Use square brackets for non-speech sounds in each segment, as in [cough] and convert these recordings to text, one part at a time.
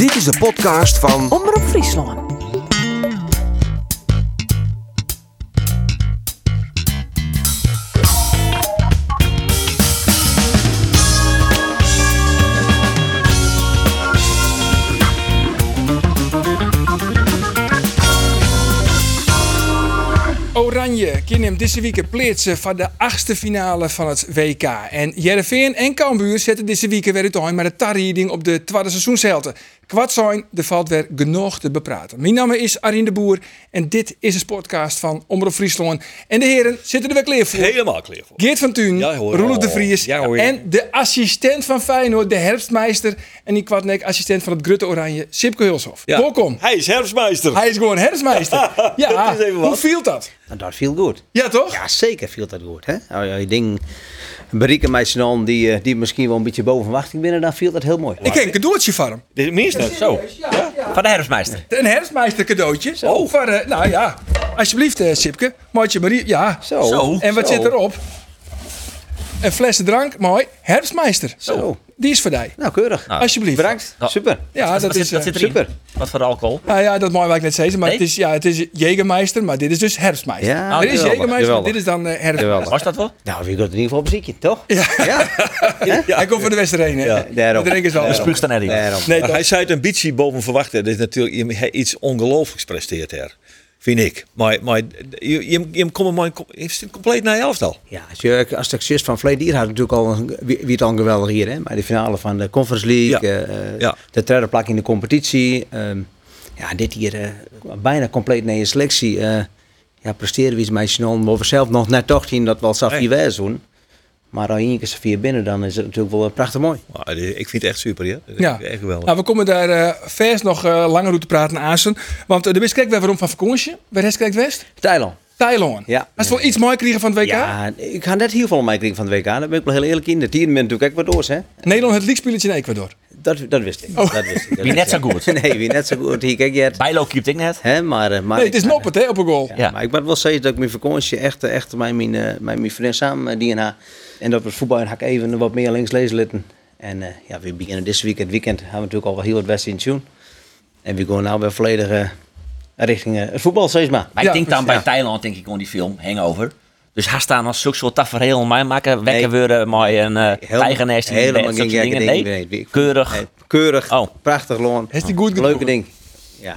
Dit is de podcast van Omroep Friesland. Oranje neemt deze week plaatsen van de achtste finale van het WK. En Jereveen en Cambuur zetten deze week weer uit aan met de tarrieding op de tweede seizoenshelte. Kwart zijn, er valt weer genoeg te bepraten. Mijn naam is Arjen de Boer en dit is een podcast van Omroep Friesland. En de heren zitten er weer klaar voor. Helemaal klaar voor. Geert van Tuin, Ja. Roelof de Vries Ja, en de assistent van Feyenoord, de herfstmeister. En die kwartnek assistent van het Grutte Oranje, Sipke Hulshoff. Ja. Welkom. Hij is herfstmeister. Hij is gewoon herfstmeister. [laughs] Ja, Dat is even wat. hoe viel dat? Nou, dat viel goed. Ja, toch? Ja, zeker viel dat goed. Hè? Ja, je ding bereiken mij snel die, eh, die misschien wel een beetje boven verwachting binnen, dan viel dat heel mooi. Ik heb een cadeautje voor hem. Dit is zo. Van de herfstmeister. Een herfstmeister cadeautje. Oh. Voor, eh, nou ja, alsjeblieft eh, Sipke. Maatje Marie, ja. Zo. Zo. En wat Zo. zit erop? Een flesje drank, mooi. Herfstmeister. Zo. Die is voor jou. Nou, keurig. Alsjeblieft. Bedankt. Nou. Super. Ja, Wat dat zit- is... wat eh, zit erin? super. Wat voor alcohol? Nou ja, dat mag ik niet zeggen, maar Nee? het is, ja, het is Jägermeister, maar dit is dus herfstmeister. Ja, er is geweldig, Jägermeister, maar dit is dan eh herfstmeister. Geweldig. Was dat wel? Nou, wie gaat in ieder geval op muziekje, toch? Ja. Ja? [laughs] Hij komt van de Westerheen, hè? Ja, daarom. Dat drinken ze al. Daarom. Spuugst dan. Nee, hij zei het een beetje boven verwachten. Dat is natuurlijk iets ongelooflijks presteert her. Vind ik. Maar, maar je, je, je komt maar het compleet naar je elftal. Ja, als, je, als de succes van Vleed hier had natuurlijk al een- wie, het al geweldig hier, hè? Maar de finale van de Conference League, Ja. eh, eh, Ja. de derde plak in de competitie. ehm, ja, dit hier eh, bijna compleet naar je selectie. ja, presteren we iets met snel, maar we zelf nog net toch zien dat wel zo Nee. vier wij doen. Maar als je één keer vier binnen, dan is het natuurlijk wel eh, prachtig mooi. Maar ik vind het echt super, ja. Ja. Echt geweldig. Nou, we komen daar eh vers nog eh, langer over te praten aan. Want uh, de kijkt weer waarom van vakantie. Waar is kijkt West? Thailand. Thailand. Ja. Als we wel iets mooi kregen van het WK? Ja, ik ga net heel veel mee krijgen van het WK. Daar ben ik wel heel eerlijk in. De team bent natuurlijk doors, hè? Nederland het leaguespelletje in Ecuador. Dat, dat wist ik. Dat wist ik. [laughs] Dat Wie wist net zo goed. [laughs] nee, wie net zo goed. Hier, kijk je het. Bijlo keept ik net. Hè, maar, eh, maar, Nee, het is noppet hè, op een goal. Ja. Maar ik moet wel zeggen dat ik mijn vakantie echt, eh, echt met mijn, eh, met mijn vriend samen eh, die en En dat we het voetbal en hak even wat meer links lezen litten. En eh, ja, we beginnen dit weekend. Het weekend hebben we natuurlijk al wel heel wat wedstrijden in tune. En we gaan nou weer volledig eh, richting eh, het voetbal, zeg maar. Maar Ja, ik denk dan bij Thailand, denk ik, gewoon die film, Hangover. Dus hij staan als zulke soort tafereel mij maken, wekken Nee. worden, mooi een uh, tijgernest in helemaal geen gekke dingen. dingen. Nee, Nee, ik- keurig. Nee, keurig. Oh. Prachtig loon. Heeft hij goed Leuke ding. Ja,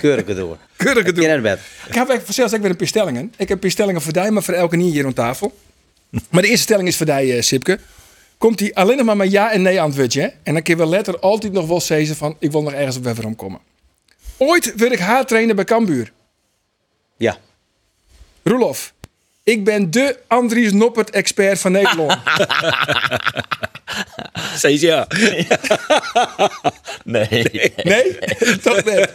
keurig door. Keurig Ik ken gedaan. het bed. Ik heb zelfs ook weer een paar stellingen. Ik heb een paar stellingen voor jou, maar voor elke niet hier aan tafel. Maar de eerste stelling is voor jou, eh, Sipke. Komt hij alleen nog maar met ja en nee antwoordje. hè? En dan kun je wel letter altijd nog wel zeggen van... ik wil nog ergens op Weverom komen. Ooit wil ik haar trainen bij Cambuur. Ja. Roelof, ik ben de Andries Noppert-expert van Nederland. [laughs] Steeds ja. [laughs] Nee. Nee? Toch net.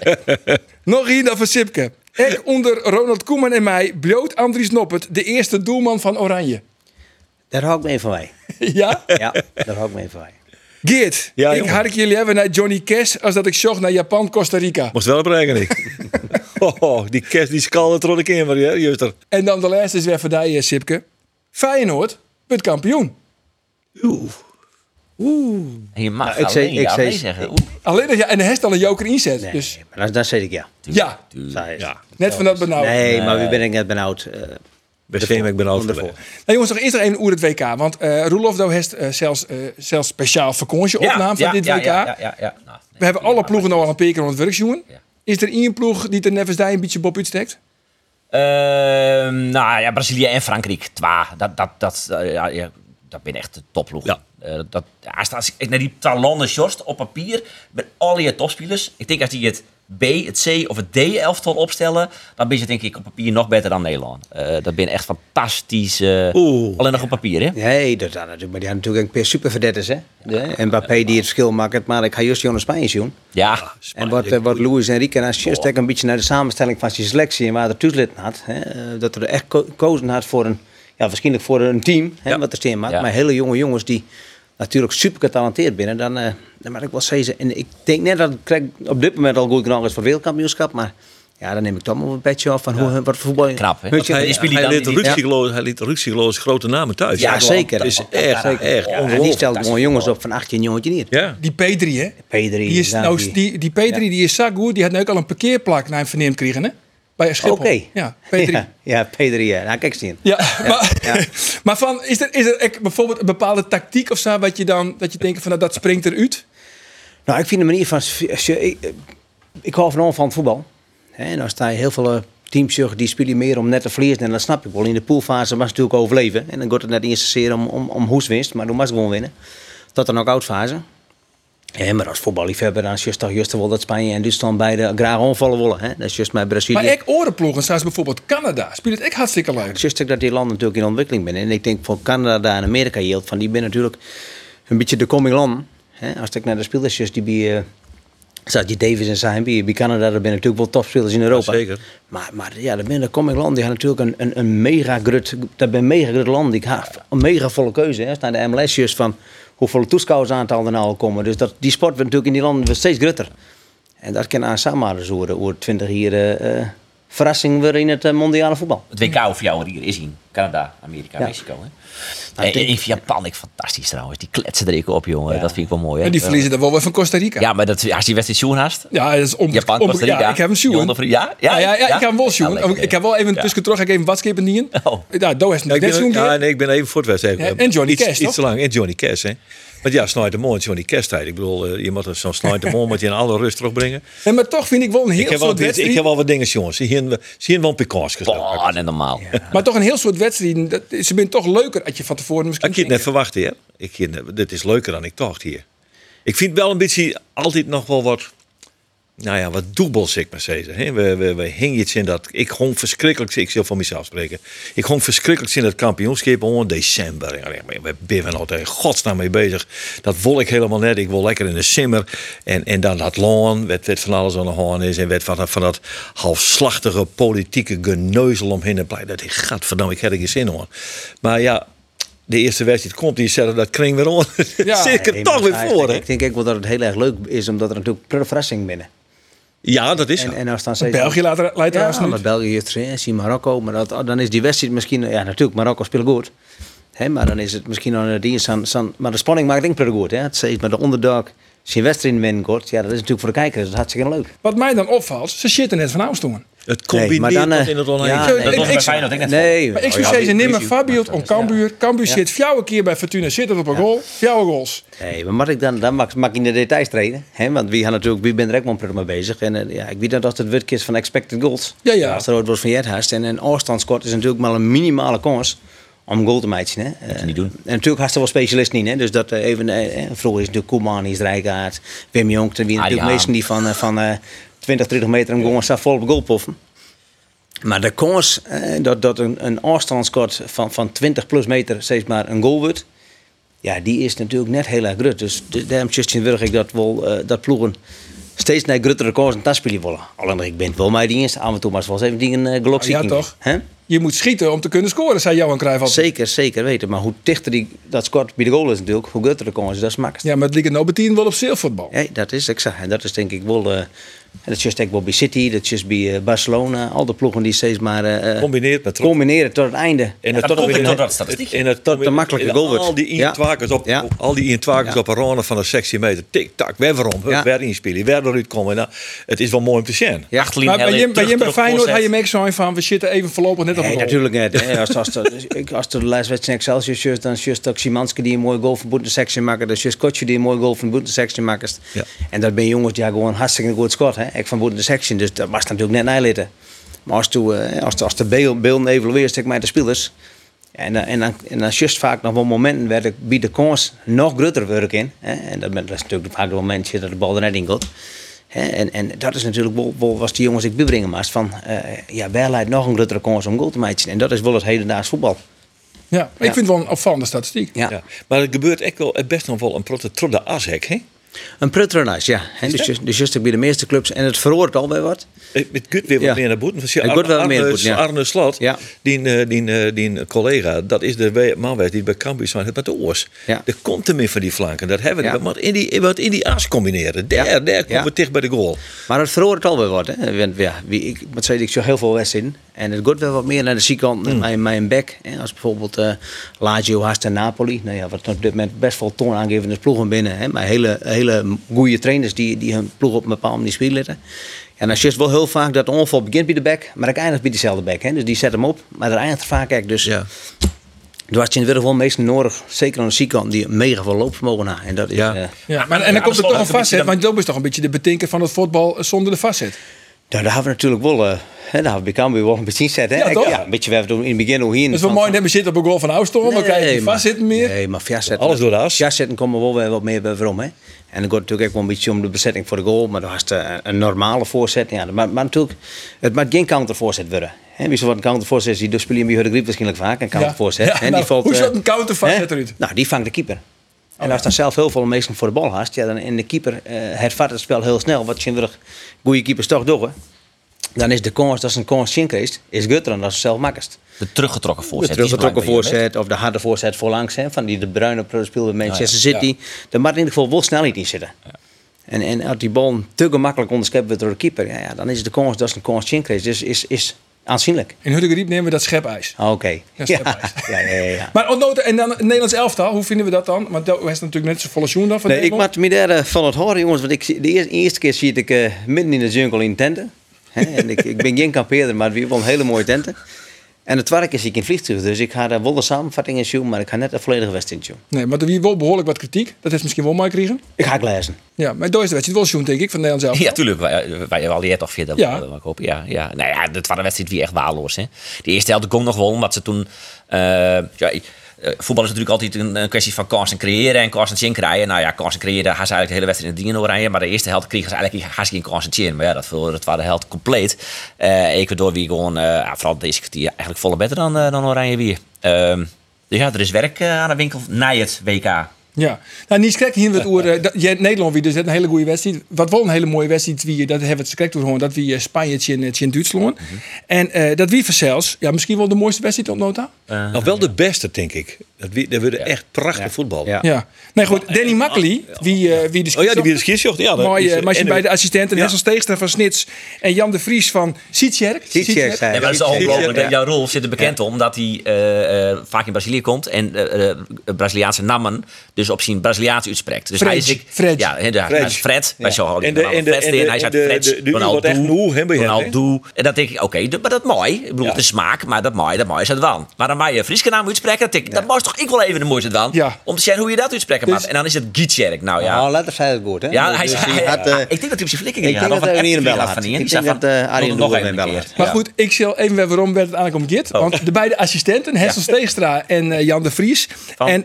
Nog hier dan van Sipke. Ik onder Ronald Koeman en mij bloot Andries Noppert... de eerste doelman van Oranje. Daar hou ik mee van mij. [laughs] Ja? Ja, daar hou ik mee van mij. Geert, Ja, ik ik jullie hebben naar Johnny Cash als dat ik zocht naar Japan, Costa Rica. Moest wel brengen, ik. [laughs] oh, die kerst, die skalde er een keer, maar ja, juist er. En dan de laatste is weer voor jou, eh, Sipke. Feyenoord wordt kampioen. En je mag Nou, ik alleen zei- ik ja zei- zeggen. Oeh, Alleen dat ja, en de heeft al een joker inzet. Nee, Dus maar dan, dan zeg ik ja. ja, het. Net van dat benauwd. Nee, maar wie ben ik net benauwd? eh, Geen ik ben geweest. Nou jongens, nog eerst nog even over het WK. Want Roelof do heeft eh, zelfs, eh, zelfs speciaal vakantie opname van dit ja, WK. Ja, ja, ja, ja. Nou, nee, We hebben alle ploegen nou al een paar keer het werk zien. Ja. Is er één ploeg die nevens daar een beetje bob uitsteekt? Ehm, nou ja, Brazilië en Frankrijk. Twa. Dat, dat, dat, ja, ja, dat ben echt de topploeg. Ja. Eh, dat, als, als ik naar die talanden Sjorst op papier met al je topspelers. Ik denk als die het B, het C of het D-elftal opstellen, dan ben je denk ik op papier nog beter dan Nederland. Eh, dat ben echt fantastisch. eh, Oeh. alleen nog op papier, hè? Nee, dat, dat, natuurlijk, maar die hadden natuurlijk een paar superverdetters, hè? De, Mbappé die het verschil maakt, maar ik ga juist Jonas Spanje zien. Ja. En wat, eh, wat Luis Enrique en ook een beetje naar de samenstelling van zijn selectie en waar er toezitten had, hè, dat er echt ko- gekozen had voor een, ja, waarschijnlijk voor een team, hè, Ja. wat er steen maakt, Ja. maar hele jonge jongens die natuurlijk super getalenteerd binnen, dan, eh dan ik wel zeggen, en ik denk net dat krijg op dit moment al goed genoeg is voor wereldkampioenschap, maar Ja, dan neem ik toch maar een petje af van hoe, wat voetbal... Knap, hè? Hij, hij, liet ruksigloos, hij liet grote namen thuis. Ja, zeker. Dat is Ja, echt, zeker. echt Ja, en die stelt gewoon jongens op van 18 jongetje niet. Ja. Die P3, hè? P3. Die, is, nou, die- die, die P3 die is zo goed, die had nu ook al een parkeerplak naar hem verneemd kregen, hè? Bij Schiphol. Oké. Ja, P3. Ja, ja, P3, ja. Nou, kijk eens zien. Ja, [laughs] maar, ja. [laughs] maar van, is er, is er bijvoorbeeld een bepaalde tactiek of zo, wat je dan, dat je denkt van, nou, dat springt eruit? Nou, ik vind de manier van... als je- Ik, ik hou van van het voetbal. En dan sta je heel veel eh, teams die spelen meer om net te verliezen. En dat snap ik wel. In de poolfase was het natuurlijk overleven. En dan gaat het net niet zozeer om, om, om hoeswinst. Maar dan was gewoon winnen. Tot de knock-out fase. Ja, maar als voetballiefhebber, dan is het toch juist wel dat Spanje en Duitsland beide graag onvallen willen. Hè? Dat is juist met Brazilië. Maar ik orenploegen, zoals bijvoorbeeld Canada, speelt het echt hartstikke leuk. Het is dat die landen natuurlijk in ontwikkeling zijn. En ik denk voor Canada en Amerika geldt van die zijn natuurlijk een beetje de coming landen. Hè? Als ik naar de spelers die bij uh, Sadie Davis en zijn bij, bij Canada, dat zijn natuurlijk wel topspelers in Europa. zeker. Maar, maar ja, dat zijn de coming landen. Die hebben natuurlijk een, een, een mega grut, dat zijn mega grut landen. Die hebben een mega volle keuze. Hè? Als naar de MLS juist van hoeveel toeschouwersaantal er nou al komen. Dus dat, die sport wordt natuurlijk in die landen steeds grutter. En dat kan aan samen zo over 20 jaar uh, verrassing weer in het uh, mondiale voetbal. Het WK of jou hier is in Canada, Amerika, Ja. Mexico. Hè? Nou, en ik denk- in Japan, ik fantastisch trouwens. Die kletsen er ik op, jongen. Ja. Dat vind ik wel mooi. Hè? En die verliezen dan wel weer van Costa Rica. Ja, maar dat, als die wedstrijd zoen haast. Ja, dat is om, Japan, om- Costa Rica. Ja, ik heb hem. Jongen, of- Ja, ja, Ja, ja, ja, ik heb hem wel lekker, ik heb wel even Ja. tussen terug, ik even wat schepen niet in. Oh. Ja, Doe ik net ben, zo'n ja, nee, ik ben even voor het wedstrijd. Ja, en Johnny iets, Cash, Iets te lang. En Johnny Cash, hè. Maar ja, Snijd de Moon, Johnny Cash tijd. Ik bedoel, eh, je moet er zo'n Snijd de Moon moet je in alle rust terugbrengen. [laughs] En maar toch vind ik wel een heel soort dit- ik wedstrijd. heb wel wat dingen, jongens. Zie hier wel een pikans Oh, net normaal. Maar toch een heel soort wedstrijden. Dat, ze zijn toch leuker als je van tevoren misschien Ik had het net verwacht, hè. Ik, dit is leuker dan ik dacht hier. Ik vind wel een beetje altijd nog wel wat... Nou ja, wat doebels, ik maar zeggen. hè. We, we, we hingen iets in dat... Ik gewoon verschrikkelijk... Ik zal van mezelf spreken. Ik gewoon verschrikkelijk in dat kampioenschap. Oh, in december. Ja, maar We zijn altijd in godsnaam mee bezig. Dat wil ik helemaal net. Ik wil lekker in de simmer. En, en dan dat loon. Werd, werd van alles aan de hand is. En werd van, dat- van dat halfslachtige politieke geneuzel omheen. En blij dat ik... Gadverdamme, ik heb er geen zin in. Maar ja... De eerste wedstrijd komt, die zeggen dat kring weer on. [laughs] Ja. Zit ik er toch weer voor, hè? Ik denk ook wel dat het heel erg leuk is, omdat er natuurlijk per verrassing binnen. Ja, dat is En, zo. en als dan steeds- België laat er- leidt ja, maar. België heeft zie Marokko, maar dat, dan is die wedstrijd misschien, ja natuurlijk, Marokko speelt goed. Hè, maar dan is het misschien aan de dienst aan, aan- maar de spanning maakt denk ik goed. Hè. Het is met de underdog, als je wedstrijd winnen ja, dat is natuurlijk voor de kijker, dat is hartstikke leuk. Wat mij dan opvalt, ze zitten net van afstonden. Het combineert maar dan, eh, in het online. ja, nee, Dat ik- was ik- bij ook net Nee, Maar ik zou zeggen, neem een Fabio om Cambuur. Cambuur zit fjouwe keer bij Fortuna zitten op een goal. Fjouwe goals. Nee, maar mag ik dan, dan mag, mag ik in de details treden. Hè? Want wie gaan natuurlijk, wie ben er ook wel prettig mee bezig. En eh, ja, ik weet dat als het wit is van expected goals. Ja, ja. Als er ooit wordt van Jerthast. En een afstandskort is natuurlijk maar een minimale kans om een goal te maken. Hè? je niet doen. En natuurlijk had er wel specialisten in. Hè? Dus dat eh, even, vroeger is natuurlijk Koeman, is Rijkaard, Wim Jonk. Wie natuurlijk Haan. meesten die van, van eh 20, 30 meter een goal staan vol op goal poffen. Maar de kans eh, dat, dat een, een afstandskort van, van 20 plus meter steeds maar een goal wordt. Ja, die is natuurlijk net heel erg groot. Dus de- daarom wil ik dat, wel, eh, dat ploegen steeds naar grotere kansen te spelen willen. Alleen ik ben het wel mij die eerste af en toe maar eens wel eens even dingen uh, geluk Ja, toch? Je moet schieten om te kunnen scoren, zei Johan Cruijff altijd. Zeker, zeker weten. Maar hoe dichter die, dat scoort bij de goal is natuurlijk, hoe groter de kans is, dat is makkelijk. Ja, maar het ligt nou betien wel op zeelvoetbal. Ja, dat is exact. En dat is denk ik wel. Dat wel bij City, dat is juist bij eh, Barcelona. Al de ploegen die steeds maar eh, Combineert met combineren tot het einde. En dat tot komt weer het- dat statistiek. in het- Tot de makkelijke goal wordt. Al die Ja. intwakers op, Ja. al die intwakers Ja. op een ronde van de 16 meter. Tik, tak, weer waarom. Ja. Weer inspelen, weer eruit komen. Nou, het is wel mooi om te zien. Ja. Achterlijn Maar bij Helle, je, bij, terug, je bij terug, Feyenoord had je me ook zo van, we zitten even voorlopig net op Nee, een natuurlijk niet. hè. Als, als, de, [laughs] ik- als de laatste wedstrijd Excelsior is, dan is juist ook Simanski die een mooie goal van boeten sectie maakt. Dat is juist Kotje die een mooie goal van boeten sectie maakt. Ja. En dat ben jongens die gewoon hartstikke goed schot. Hè? Ik van boeten de sectie, dus dat was natuurlijk net nijlitten. Maar als, toe, eh, als, de- als de beeld- beelden evalueert, stek mij de spelers. En, dan- en, dan, en dan is juist vaak nog wel momenten waar de, bij de kans nog groter werk in. Hè? En dat, is natuurlijk vaak de momentje dat de bal er net in gaat. Hè, En, en dat is natuurlijk wel, wel was die jongens ik bebrengen maar van eh ja, waar leidt nog een grotere kans om goal te maken. En dat is wel het hedendaags voetbal. Ja, ik Ja. vind het wel een opvallende statistiek. Ja. Ja. Maar het gebeurt echt wel, het best nog wel een protte de ashek, hè? Een prutrenhuis, ja. Hè, dus, dus bij de meeste clubs. En het verhoort al bij wat. Eh, Het gaat weer wat Ja. meer naar boeten. Want wordt wel Arne, meer ja. Arne Slot, Ja. die, eh, die, eh, die collega, dat is de man die bij Cambuur zijn met de oors. Ja. Er komt er meer van die flanken. Dat hebben we. Maar in die, wat in die as combineren. Daar, komen we dicht bij de goal. Maar het verhoort al bij wat. Hè. Want, ja, wie, ik, wat zei ik, ik zo heel veel wedstrijden. En het gaat wel wat meer naar de zijkant, naar mijn back. Hè. Als bijvoorbeeld eh Lazio, Haast en Napoli. Nou ja, wat op dit moment best wel toonaangevende ploegen binnen. Hè. Maar hele, hele goede trainers die, die hun ploeg op een bepaalde manier spelen. En dan is wel heel vaak dat onval begint bij de back, maar ik eindigt bij dezelfde back. Hè. Dus die zet hem op, maar dat eindigt vaak echt. Dus Ja. er was in ieder geval meestal nodig, zeker aan de zijkant, die mega veel loopvermogen had. En dat is, Ja. eh, Ja, maar, en dan komt er toch een beetje want dat is toch een beetje de betinker van het voetbal zonder de facet. Nou, daar hebben we natuurlijk wel, eh, hè, daar hebben we bij Cambuur wel een beetje gezet. Hè? Ja, Ik- ja, een beetje, we hebben toen in het begin hoe hier. Dat is wel mooi, net we zitten op een goal van Oustorm, dan krijg je vastzitten meer. Nee, maar vastzetten. Alles door de as. Vastzetten komen we wel weer wat meer bij waarom. Hè? En dan gaat het natuurlijk ook wel een beetje om de bezetting voor de goal. Maar dan was het eh, een normale voorzet. Ja, maar, maar natuurlijk, het mag geen countervoorzet worden. Hè? Wie zo wat een countervoorzet is, die spelen je bij de griep waarschijnlijk vaak. Een countervoorzet. Ja, hè? nou, die valt, hoe zat een countervoorzet eruit? Nou, die vangt de keeper. En als dan zelf heel veel meestal voor de bal haast, ja, dan in de keeper eh hervat het spel heel snel. Wat je goede keepers toch doen. hè. Dan is de kans dat ze een kans zien krijgt, is gutter dan als ze zelf makkest. De teruggetrokken De voorzet. is teruggetrokken voorzet of de harde voorzet voorlangs. Hè, van die de bruine speelde bij Manchester ja. City. Daar moet in ieder geval wel snelheid in zitten. En, en als die bal te gemakkelijk onderschept wordt door de keeper, ja, ja, dan is de kans dat ze een kans zien krijgt. Dus is, is aanzienlijk. In Hudde nemen we dat schepijs. Ah, Oké. Ja, Ja, schepijs. [laughs] ja, ja, ja, ja. Maar ontnoten, en dan het Nederlands elftal, hoe vinden we dat dan? Want dat is natuurlijk net zo volle joen dan van Nee, ik maak me daar van het horen, jongens. Want ik, de eerste, eerste keer zie ik eh, midden in de jungle in tenten. En ik, ik ben geen kampeerder, maar weer wel een hele mooie tenten. En tweede keer zie ik in vliegtuig. Dus ik ga daar wel de samenvatting in zien, maar ik ga net de volledige wedstrijd in zien. Nee, maar er wie wel behoorlijk wat kritiek. Dat heeft misschien wel mooi gekregen. Ik ga het lezen. Ja, maar door is de wedstrijd wel joen, denk ik, van Nederlands elftal. Ja, tuurlijk. Wij, wij al die toch verder. Ja. Ja. Ik hoop, ja, ja. Nou ja, de tweede wedstrijd wie echt waarloos. Hè. De eerste helft kon nog wel, omdat ze toen... eh, ja, voetbal is natuurlijk altijd een, kwestie van kansen creëren en kansen zien krijgen. Nou ja, kansen creëren, gaan ze eigenlijk de hele wedstrijd in dingen rijden. Maar de eerste helft kregen ze eigenlijk ze geen kansen zien. Maar ja, dat voor de tweede helft compleet. Eh Ecuador wie gewoon, eh, vooral deze kwartier, eigenlijk volle beter dan, eh, dan Oranje weer. Ehm, dus ja, er is werk eh, aan de winkel na het WK. Ja, nou, niet schrik hier het oer. eh, Nederland wie dus net een hele goede wedstrijd. Wat wel een hele mooie wedstrijd wie, dat hebben we het schrik door gewoon dat wie eh, Spanje in, in Duitsland. En eh, dat wie zelfs, ja, misschien wel de mooiste wedstrijd tot nota. Nou, wel de beste, denk ik. Dat, dat wordt echt prachtig voetbal. Ja. Ja. Nee, goed. Danny Makkely, wie, eh, wie de Oh ja, die weer de skiesjocht. Ja, dat Mooi, is, eh, maar je en- bij de assistenten Ja. Hessel Steegstra van Snits en Jan de Vries van Sietjerk. Sietjerk, Ja, maar dat is Ja, ongelooflijk. ja. Jouw rol zit er bekend om dat hij eh, eh, vaak in Brazilië komt en eh, eh, Braziliaanse namen dus op zijn Braziliaans uitspreekt. Dus hij is Fred. ik, Fred. Ja, hè, de- hij is Fred. Wij zo En de- en de- en de- en hij zei de- Fred, de- de- bij? Ronaldo. En dat denk ik, oké, dat- maar dat is mooi. Ik bedoel, Ja. is smaak, maar dat mooi, dat mooi is het wel. Maar dan mag je Frieske naam uitspreken, dat, denk ik, dat was toch ik wel even de mooiste dan. Ja. Om te zien hoe je dat uitspreken Dus- mag. En dan is het Gietjerk. Nou ja. Oh, letter zei het goed, hè? Ja, hij Dus zei, die had, ja, eh, ik denk dat hij op zijn flikker ik denk dat hij een hier bellen had. van Ik Die denk dat, eh, Arjen nog een bellen keer. had. Maar Ja. goed, ik zal even weer waarom werd het eigenlijk om Git. Oh. Want de beide assistenten, Hessel Steegstra en eh, Jan de Vries. Van?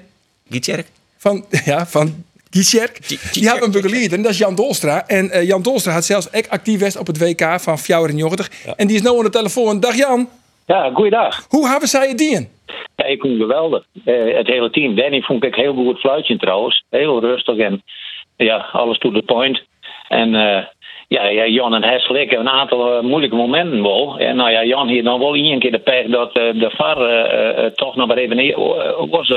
Van, [laughs] ja, van Gietjerk. Gi- Die hebben een begeleid en dat is Jan Dolstra. En eh, Jan Dolstra had zelfs echt actief geweest op het WK van 94. En die is nu aan de telefoon. Dag Jan, Ja, goeiedag. hoe hebben zij het dien? Ja, ik vond het geweldig. Eh, het hele team. Danny vond ik heel goed fluitje trouwens. Heel rustig en ja, alles to the point. En eh, ja, ja, Jan en Hessel, ik hebben een aantal eh, moeilijke momenten wel. En nou ja, Jan hier dan wel één keer de pech dat de VAR toch nog maar even was,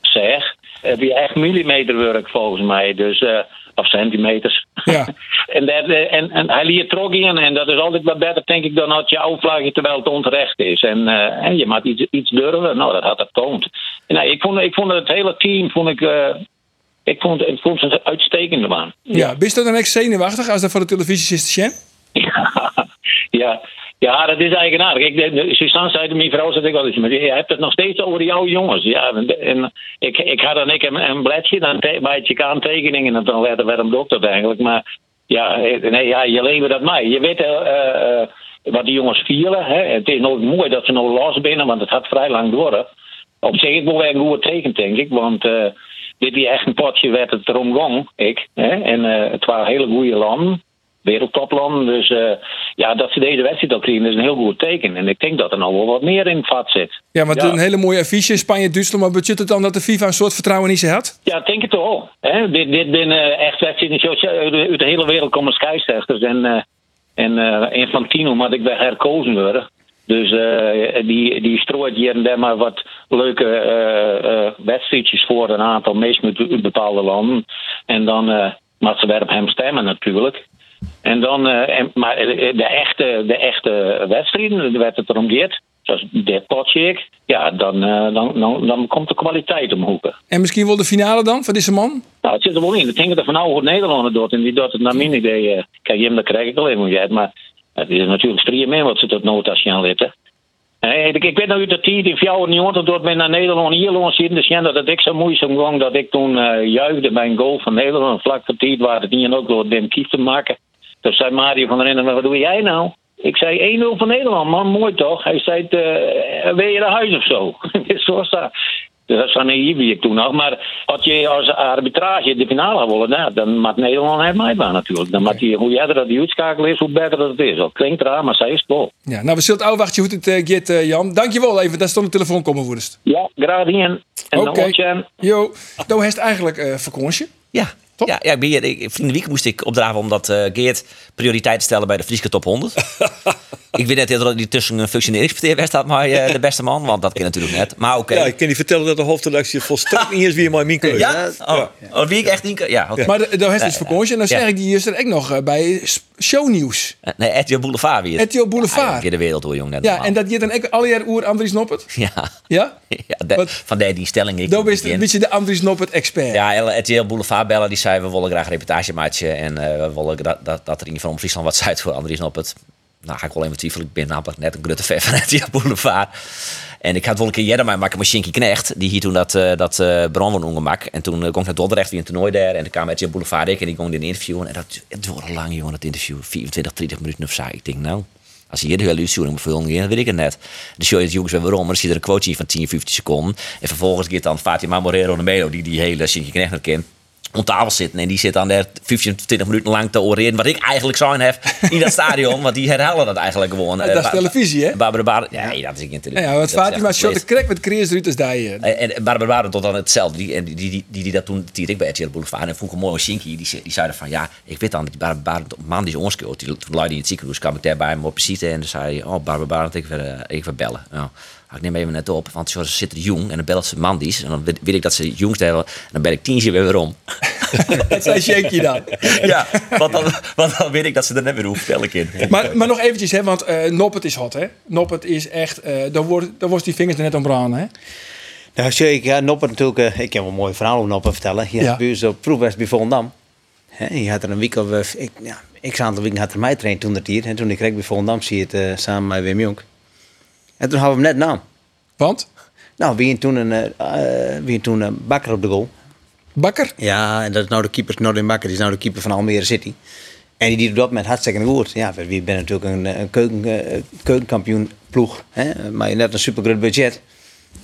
zeg. Het is echt millimeterwerk volgens mij. Dus, eh, of centimeters. Ja. [laughs] en, dat, eh, en, en hij liet trok in en dat is altijd wat beter, denk ik, dan dat je uitvlagje terwijl het onterecht is. En, eh, en je moet iets, iets durven. Nou, dat had het toont. En, nou, ik, vond, ik vond het hele team, vond ik, ik vond, ik vond een uitstekende man. Ja, bist u dan echt zenuwachtig als dat voor de televisie is te zien? ja, ja, dat is eigenaardig. Ik, de, Suzanne zei mijn vrouw, zei ik wel eens, maar je hebt het nog steeds over jouw jongens. Ja, en, en ik, ik had dan ik een, een bladje, dan bij je aantekeningen en dan werd er werd hem dat eigenlijk. Maar ja, eh, nee, ja, je leven dat mij. Je weet eh, eh, wat die jongens vielen. Het is nooit mooi dat ze nou los binnen, want het had vrij lang door. Op zich het wel een goed teken, denk ik, want... eh, dit is echt een potje werd het erom ik. Hè? En eh, het waren hele goede landen. Wereldtoplanden. Dus eh, ja, dat ze deze wedstrijd al krijgen is een heel goed teken. En ik denk dat er nog wel wat meer in het vat zit. Ja, want Ja. een hele mooie affiche in Spanje, Duitsland. Maar betekent het dan dat de FIFA een soort vertrouwen in ze had? Ja, ik denk het wel. Hè? Dit, dit zijn echt wedstrijden uit de- hele wereld komen scheidsrechters. En, eh en eh Infantino moet ik weer herkozen worden. Dus eh, die, die strooit hier en daar maar wat leuke eh, eh, wedstrijdjes voor een aantal meest uit, bepaalde landen. En dan eh moet ze weer op hem stemmen natuurlijk. En dan, eh, en, maar de echte, de echte wedstrijden, waar het erom zoals dit potje, ja, dan, eh, dan, dan, dan komt de kwaliteit omhoeken. En misschien wel de finale dan van deze man? Nou, het zit er wel in. Ik denk dat er van nou goed Nederlander doet. En die doet het naar mijn idee. eh, kijk, Jim, dat krijg ik alleen maar uit. Maar het is natuurlijk strieën mee wat ze tot nood aan litten. Ik, ik weet nog de tijd in 94 door ben naar Nederland hier zitten. Dus ja, dat het ik zo moeizaam ging dat ik toen eh juichte bij een goal van Nederland. Vlak voor tijd waar het niet ook door Wim Kief te maken. Toen zei Mario van der Rennen, wat doe jij nou? Ik zei 1-0 van Nederland, man, mooi toch? Hij zei, eh wil je naar huis of zo? [laughs] zo was dat. Dus dat is van naïef wie ik toen nog. Maar als je als arbitrage de finale willen, nou, dan moet Nederland het natuurlijk. Dan moet die, hoe jij dat die uitskakel is, hoe beter dat het is. Dat klinkt raar, maar zij is het wel. Ja, nou, we zullen het afwachten hoe het uh, gaat, eh, Jan. Dankjewel even, dat stond de telefoon komen woedest. Ja, graag. En Oké. dan okay. Jo, nou heeft eigenlijk eh vakantie. Ja. Top. Ja, ja ik ben hier, ik, vrienden week moest ik opdraven omdat eh, Geert prioriteit te stellen bij de Friese top 100. [laughs] ik weet net dat hij tussen een functioneringspartij staat, maar eh, de beste man, want dat kan natuurlijk net. Maar oké. Ja, ik kan je vertellen dat de hoofdredactie volstrekt niet is wie maar mijn keuze. Ja? Oh, oh, wie ik echt niet... Ja. Maar nou heeft dus Ja, vakantie. En dan ja. zeg ik die is er ook nog eh, bij shownieuws. Eh, Nee, RTL Boulevard weer. RTL Boulevard. Ja, de wereld hoor, jong. Net Ja, normaal. en dat je dan ook alle jaar oer Andries Noppert. Ja, Ja? [laughs] ja de- van die, die stelling ik. Dan is begin. een beetje de Andries Noppert expert. Ja, RTL Boulevard bellen, die zei we willen graag een reportagemaatje en eh, we willen dat, dat, dat er in ieder geval Friesland wat zuid voor Andries op het. Nou, ga ik wel even twijfelen. Ik ben namelijk net een grote fan van [laughs] Boulevard. En ik had wel een keer eerder maken met Shinky Knecht. Die hier toen dat, eh dat uh, ongemak. En toen uh, kwam ik naar Dordrecht weer een toernooi daar. En toen kwam RTL Boulevard ik en die ging in interviewen. En dat het duurde lang, jongen, dat interview. 24, 30 minuten of zo. Ik denk, nou, als je hier de hele uitzending vullen, dan weet ik het net. De show is jongens weer waarom, maar dan zit er een quote van 10, 15 seconden. En vervolgens gaat dan Fatima Morero de Melo, die die hele Shinky Knecht nog kent om tafel zitten. En die zit dan daar 15, 20 minuten lang te oreren. Wat ik eigenlijk zijn heb in dat stadion. Want die herhalen dat eigenlijk gewoon. Ja, dat is televisie, hè? Barbara Baren. Ja, nee, dat is niet Ja, ja, is Fatima shot de krek met eruit als daar hier. En en Barbara Baren tot dan hetzelfde. Die, en die, die, die, die, dat toen die ik bij RTL Boulevard. En vroeg een mooie Shinky. Die, zei- die zeiden van ja, ik weet dan dat die Barbara een man die is onskuld. Die toen luidde in het ziekenhuis kwam ik daar bij hem op visite. En dan zei hij, oh Barbara Baren, ik eh, ik weer bellen. Nou, ik neem even net op, want ze zitten jong en dan belt ze mandies. En dan weet, weet ik dat ze jong hebben. En dan ben ik tien keer weer om. [laughs] Dat zei Shanky dan. [laughs] ja, want dan, want dan weet ik dat ze er net weer hoeven elke keer. Maar, maar nog eventjes, hè, want eh Noppert is hot, hè? Noppert is echt, eh daar, wordt, daar wordt die vingers er net om branden, hè? Nou, zeker. Ja, Noppert natuurlijk. eh, ik wel een mooi verhaal over Noppert vertellen. Je Ja. ons op proefwest bij Volendam. Hè, je had er een week of... ik, ja, ik aantal weken had er mij traind toen dat hier. En toen ik kreeg bij Volendam zie je het samen met Wim Jonk. En toen hadden we hem net naam. Want, Nou, wie toen een, eh, eh, wie toen een bakker op de goal. Bakker, Ja, en dat is nou de keeper, Noordin Bakker, die is nou de keeper van Almere City. En die doet dat met hartstikke goed. Ja, we zijn natuurlijk een, een keuken, eh, keukenkampioen ploeg. Hè? Maar je hebt een supergroot budget.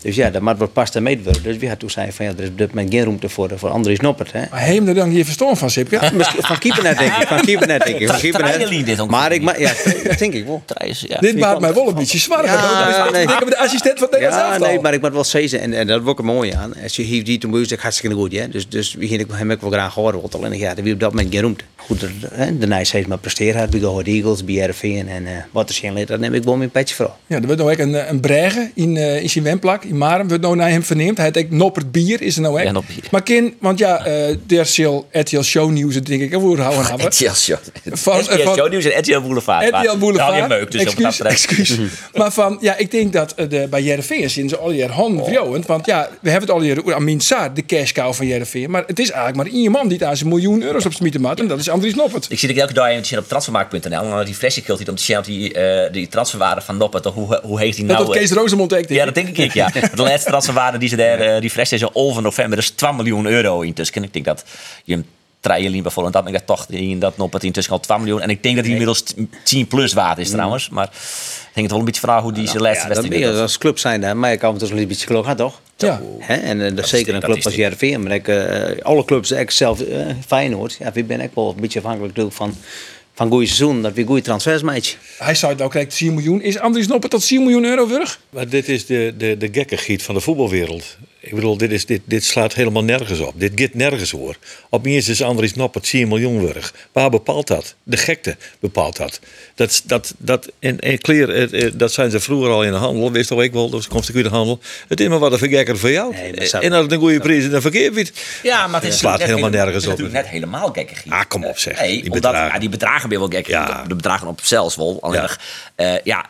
Dus ja, dat moet wat past en mee worden. Dus we hadden toen zei van ja, er is op dit moment geen ruimte voor, voor Andries Noppert. Hè? maar heem er dan hier verstand van, Sipke? Misschien van keeper net denk ik. Van keeper net denk ik. Van keeper net. Treinen dit ook Maar ik, ma- ja, dat denk ik wel. Thijs, ja. Dit maakt mij wel een beetje zwaar. Ja, Ja, nee. Ik heb de assistent van Nederlands Ja, nee, maar ik moet wel zeggen, en, en dat wordt er mooi aan. Als je hier die toen moest, hartstikke goed. Ja? Dus, dus begin ik hem ook wel graag horen. Want alleen ja, wie op dat moment geen roemte. Goed, er- hè, de Nijs heeft maar presteren. Bij de Eagles, bij RFV en uh, wat er zijn dat neem ik wel mijn petje voor. Ja, er wordt ook een, een brege in, eh, in zijn wemplak, in Marem, wordt nou naar hem verneemd. Hij ook Noppert bier, is er nou ook. Ja. Maar kin, want ja, eh der zal RTL Show het denk ik, weer houden hebben. RTL Show. Van- [laughs] RTL Show Nieuws en RTL Boulevard. RTL Boulevard. Die meuk, dus excuus, dat excuus. [laughs] maar van, ja, ik denk dat eh, de, bij Jereveen ze al jaar handen vrouwen. Want ja, we hebben het al hier aan Min Saar, de cash cow van Jereveen. Maar het is eigenlijk maar één man die daar zijn miljoen euro's op smieten maakt. En dat is Andries Noppert. Ik zie dat elke dag even op transfermarkt.nl. En dan die flesje kilt om te zien die, eh, die transferwaarde van Noppert, hoe, hoe heeft hij Dat nou... eh, Kees Rosemond Ja, dat denk ik, ja. [laughs] De laatste transferwaarde die ze daar, eh, die fles is al over november, is 2 miljoen euro intussen. Ik denk dat je hem treien bijvoorbeeld, dat ik dat toch in dat Noppert intussen al 2 miljoen. En ik denk dat hij inmiddels 10 plus waard is trouwens. Maar ik denk het wel een beetje vragen hoe die zijn laatste Ja, dat wedstrijd doet. als club zijn, hè, maar ik kan het dus een beetje geloof had toch? Ja. Hè? En eh, dat is zeker een dat club is als. JRV. Maar ik, eh, alle clubs, ik zelf, eh Feyenoord, ja, ik ben ook wel een beetje afhankelijk van, van goede seizoen. Dat weer goede transfers meidje. Hij zei het ook, kijk, 10 miljoen. Is Andries Noppert tot 10 miljoen euro weg? Maar dit is de, de, de gekkengiet van de voetbalwereld. Ik bedoel, dit, is, dit, dit slaat helemaal nergens op. Dit gaat nergens hoor. Opeens is Andries Noppert 10 miljoen. Waar bepaalt dat? De gekte bepaalt dat. Dat, dat, dat, en, en clear, dat zijn ze vroeger al in de handel. Wist toch ik wel, dat komt de handel. Het is maar wat een vergekker voor jou. Nee, en als het een goede prijs is, dan verkeerd je het. Ja, maar het is Het slaat helemaal nergens het is op. natuurlijk net helemaal gekkig. Ah, kom op, zeg. Nee, Die omdat, bedragen. Ja, die bedragen ben je wel gek. Ja. De bedragen op zelfs wel. Alleen Ja. eh, ja,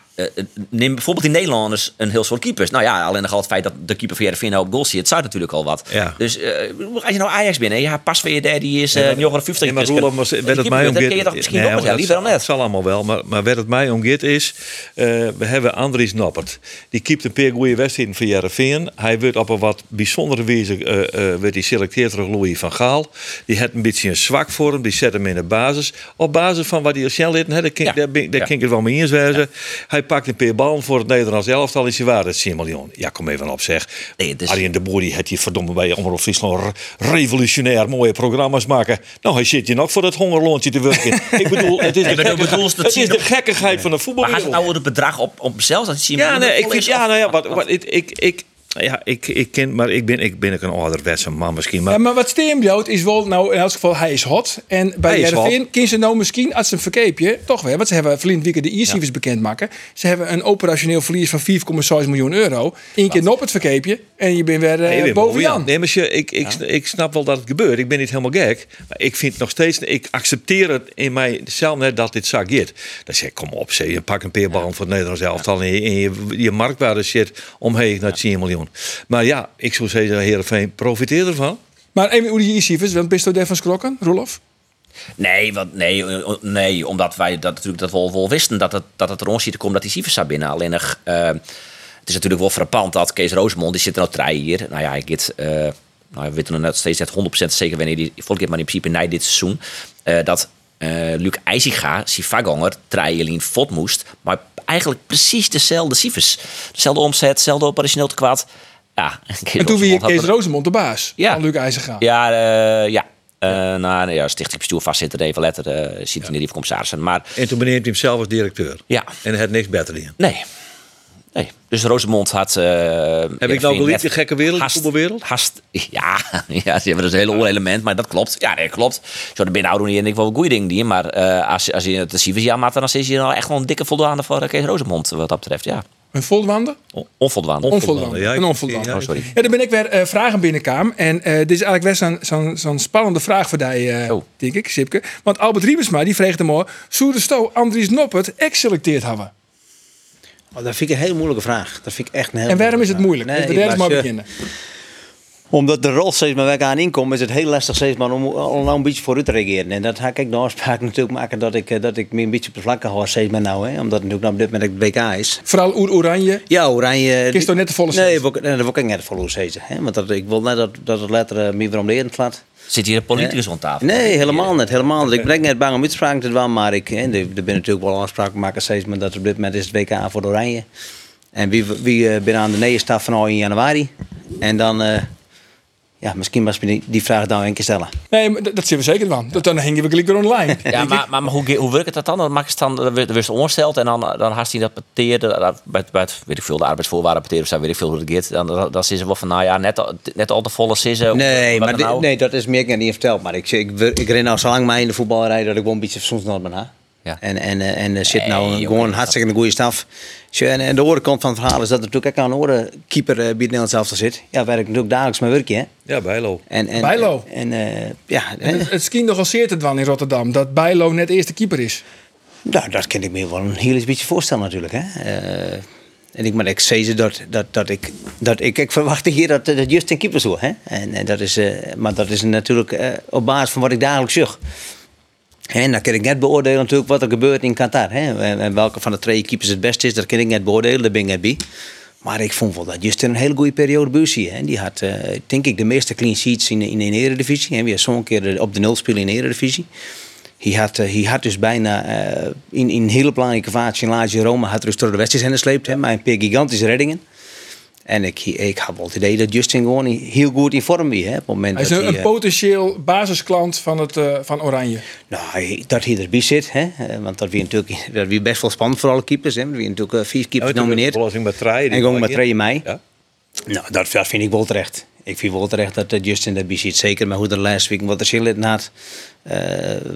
neem bijvoorbeeld die Nederlanders een heel soort keepers. Nou ja, alleen nog al het feit dat de keeper van Heerenveen nou op goal zit, zou natuurlijk al wat. Ja. Dus eh, als je nou Ajax binnen, ja, pas weer daar, die is uh, 50. Nee, maar Roelof, werd het mij kun je toch misschien Nee, nog wel, maar liever dan dat net. zal allemaal wel, maar, maar waar het mij om gaat is... eh, we hebben Andries Noppert. Die keept een paar goede wedstrijden voor Jereveen. Hij wordt op een wat bijzondere wijze eh, eh, werd hij selecteerd door Louis van Gaal. Die had een beetje een zwak voor hem. Die zet hem in de basis. Op basis van wat hij al snel hè, daar kan Ja. Ja. kan ik het wel mee eens. Hij pakt een paar voor het Nederlands elftal. Is hij waar, dat is 10 miljoen. Ja, kom even op zeg. Nee, het is- Arjen de Boer die had hier verdomme bij Omroep Friesland revolutionair mooie programma's maken. Nou, hij zit hier nog voor dat hongerloontje te werken. [laughs] ik bedoel, het is de, het is je de gekkigheid van de Maar gaat het nou het bedrag op, op zelfs? Dat je Ja, nee, ik vind, ja, nou ja, wat, wat, ik, ik, ik, ja, ik, ik ken, maar ik ben, ik ben ook een ouderwetse man misschien. Maar Ja, maar wat Steenbloot is wel, nou in elk geval, hij is hot. En bij Jereveen kunnen ze nou misschien, als ze een verkeepje, toch weer, want ze hebben verleden weekend de ICIVs bekend maken. Ze hebben een operationeel verlies van 4,6 miljoen euro. Eén keer op het verkeepje en je bent weer Nee, eh. Nee, maar je- ik, ik, ik snap wel dat het gebeurt. Ik ben niet helemaal gek. Maar ik vind nog steeds... Ik accepteer het in mijzelf net dat dit gaat. Dan zeg ik, kom op, zeg, je pak een peerbal voor het Nederlands elftal... en je, en je, je marktwaarde zit omheen naar 10 miljoen. Maar ja, ik zou zeggen, Heerenveen, profiteer ervan. Maar even hoe die ICIVs, want bist u daarvan schrokken, Rolof? Nee, want, nee, eh, nee, omdat wij dat natuurlijk dat wel, wel wisten dat het, dat het er ons ziet te komen dat die cijfers zou binnen. Alleen eh, het is natuurlijk wel frappant dat Kees Rosemond, die zit er nou drie hier. Nou ja, ik eh, nou, we weten nog net steeds net 100% zeker wanneer die volgende keer, maar in principe na dit seizoen, eh, dat eh Luc IJziga, zijn vaganger, Trijelien Fot moest, maar eigenlijk precies dezelfde cijfers. Dezelfde omzet, dezelfde operationeel te kwaad. Ja, [laughs] En toen wie Kees Rosemond de baas Ja. van Luc IJzerga. Ja, eh, ja. Eh nou, ja, stichting bestuur vastzitten, even letter, eh ziet in de commissarissen. Maar En toen beneemt hij hem zelf als directeur. ja, En hij had niks beter in. nee. Nee. Dus Rosemond had... eh Heb ik nou gelijk de gekke wereld, Hast- voetbalwereld? Hast, [laughs] ja, [laughs] ja, ze hebben dus een hele oelement, maar dat klopt. Ja, nee, klopt. Zo, de niet en ik wel goede dingen die, maar eh, als, als je het ziet, ja, maar dan is je nou echt wel een dikke voldoende voor eh, Kees Rosemond, wat dat betreft, ja. Een volwaande? Onvoldoende. Onvolwaande. ja, ik- een onvolwaande. ja, Oh, sorry. Ja, dan ben ik weer vragen binnenkam. En eh, dit is eigenlijk best zo'n zo'n spannende vraag voor die, eh, Oh. denk ik, Sipke. Want Albert Riebesma, die vreeg hem al... Zou de Sto Andries Noppert ex-selecteerd hebben? Oh, dat vind ik een hele moeilijke vraag. Dat vind ik echt een hele En waarom is het moeilijk? Nee, daar is maar je- beginnen. Omdat de rol steeds maar weg aan inkomt, is het heel lastig steeds maar om al nou een beetje vooruit te reageren. En dat ga ik de afspraak natuurlijk maken dat ik, eh, dat ik me een beetje op de vlakke hou steeds maar nou. Hè. Omdat het natuurlijk nou op dit moment het WK is. Vooral Oer Oranje. Ja, Oranje... Kies toch net de volle Nee, nee, dat wil ik net de volle. Hè. Want dat, ik wil net dat, dat het letter uh, meer om leren slaat. Zit hier een politicus aan tafel? Nee, helemaal niet. Helemaal niet. Ik ben net bang om uitspraken te doen, maar ik, hè, er, zijn natuurlijk wel afspraken maken steeds, maar dat op dit moment is het WK voor de Oranje. En wie, wie uh, ben aan de neerstaf van al in januari. En dan, uh, ja, misschien was die, die vraag dan een keer stellen. Nee, dat, dat zien we zeker van. Dat, dan hingen we gelijk weer online. [laughs] Ja, maar, maar, maar hoe, hoe werkt dat dan? Dan maak je het dan, dan werd het ongesteld en dan, dan haast hij dat peteerde, bij, het- bij het, weet ik veel, de arbeidsvoorwaarden peteerde of zo, weet ik veel hoe het gaat. Dan, dan, dan is ze wel van, nou ja, net, al- net al te volle sissen. Nee, maar dan nou? nee, dat is meer ik niet verteld. Maar ik, ik, ik, ik ren nou zo lang mee in de voetbalrij dat ik wel een beetje soms nog ben. Ja. En, en, eh, en er zit nou gewoon een hartstikke een goede staf. En, en de andere kant van het verhaal is dat er natuurlijk ook aan een andere keeper eh, bij het Nederlands elftal zit. Ja, waar ik natuurlijk dagelijks mee werk, hè. Ja, Bijlo. En, en, Bijlo. En, eh, ja, En hè. het, het scheen nogal zeer te dwan in Rotterdam. Dat Bijlo net eerste keeper is. Nou, dat kan ik me wel een heel beetje voorstellen natuurlijk. Hè. Eh, en ik, maar ik zei ze dat, dat, dat ik, dat ik, ik verwachtte hier dat, dat Justin keeper zou. Hè. En, en dat is, eh, maar dat is natuurlijk eh, op basis van wat ik dagelijks zag. En dan kan ik net beoordelen natuurlijk wat er gebeurt in Qatar. Hè. En, en welke van de twee keepers het beste is, dat kan ik net beoordelen. Daar ben ik net bij. Maar ik vond wel dat Justin een hele goede periode bij zie. Hè. Die had, eh, denk ik, de meeste clean sheets in, in de Eredivisie. En weer zo'n keer de- op de nul spelen in de Eredivisie. Hij had, eh, hij had dus bijna eh, in, in hele belangrijke fase in Lazio Roma had dus door de wedstrijd heen gesleept. Maar een paar gigantische reddingen. En ik, ik heb wel het idee dat Justin gewoon heel goed in vorm is. Hè, op het moment Hij is dat een, een eh, potentieel basisklant van, het, eh, van Oranje. Nou, hij- dat hij erbij zit, hè? eh, want dat wie natuurlijk dat wie best wel spannend voor alle keepers. Hè? Er wie natuurlijk vier keepers genomineerd. Trein. En gewoon met 3 mei. Ja. Nou, dat, dat vind ik wel terecht. Ik vind wel terecht dat eh, Justin erbij zit. Zeker met hoe de laatste week wat er zin had. eh,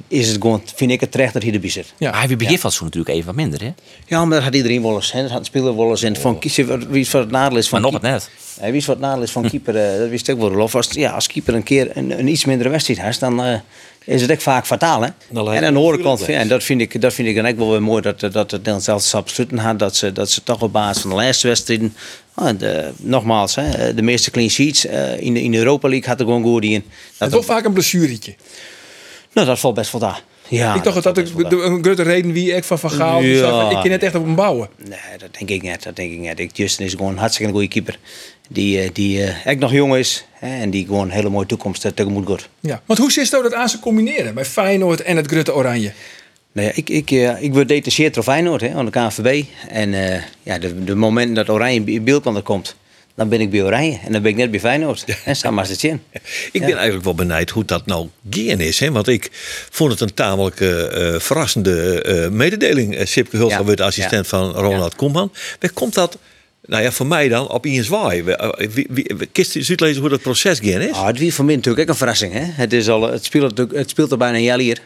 is het gewoon, vind ik het terecht dat hij erbij zit. Ja. Maar hij heeft begin van het seizoen natuurlijk even wat minder, hè? Ja, maar dat had iedereen wel eens. Hè? Dat had een speler wel eens. En van, wat- wie is wat het nadeel is van Maar nog het net. Hij wist wat het nadeel is van [laughs] keeper. eh, dat wist ik wel. Of als, ja, als keeper een keer een, een iets mindere wedstrijd heeft, dan eh, is het echt vaak fataal. Hè? En aan de andere kant, ja, en dat vind ik, dat vind ik dan ook wel weer mooi dat, dat het Nederlands zelfs sluiten had. Dat ze, dat ze toch op basis van de laatste wedstrijden. Ah, de, nogmaals, hè, de meeste clean sheets eh, in, de, in de Europa League had er gewoon goed in. Dat, is wel vaak een blessuretje. nou, dat valt best wel daar. Ja, ik dacht dat dat daar. de- een grote reden wie ik van Van Gaal. Ja. zei ik kan net echt op hem bouwen. Nee, dat denk ik niet. Dat denk ik niet. Ik, Justin is gewoon een hartstikke goede keeper. Die, eh, die eh, echt nog jong is. Hè, en die gewoon een hele mooie toekomst tegemoet gaat. Ja. Want hoe zit het dat aan ze combineren bij Feyenoord en het Grutte Oranje? Nou ja, ik, ik, eh, ik word detacheerd door Feyenoord hè, aan de KNVB. En eh, ja, de, de moment dat Oranje in beeld komt, dan ben ik bij Oranje. En dan ben ik net bij Feyenoord. En samen in. Ik ben eigenlijk wel benijd hoe dat nou gaan is. Hè? Want ik vond het een tamelijk eh, verrassende mededeling. Uh, Sipke Hulstra Ja, wordt assistent van Ronald Koeman. Waar komt dat, nou ja, voor mij dan, op Ian Zwaai? Kist u uitlezen hoe dat proces gaan is? Ah, het was voor mij natuurlijk ook een verrassing. Hè? Het, is al, het, speelt, natuurlijk- het speelt al bijna een jaar hier.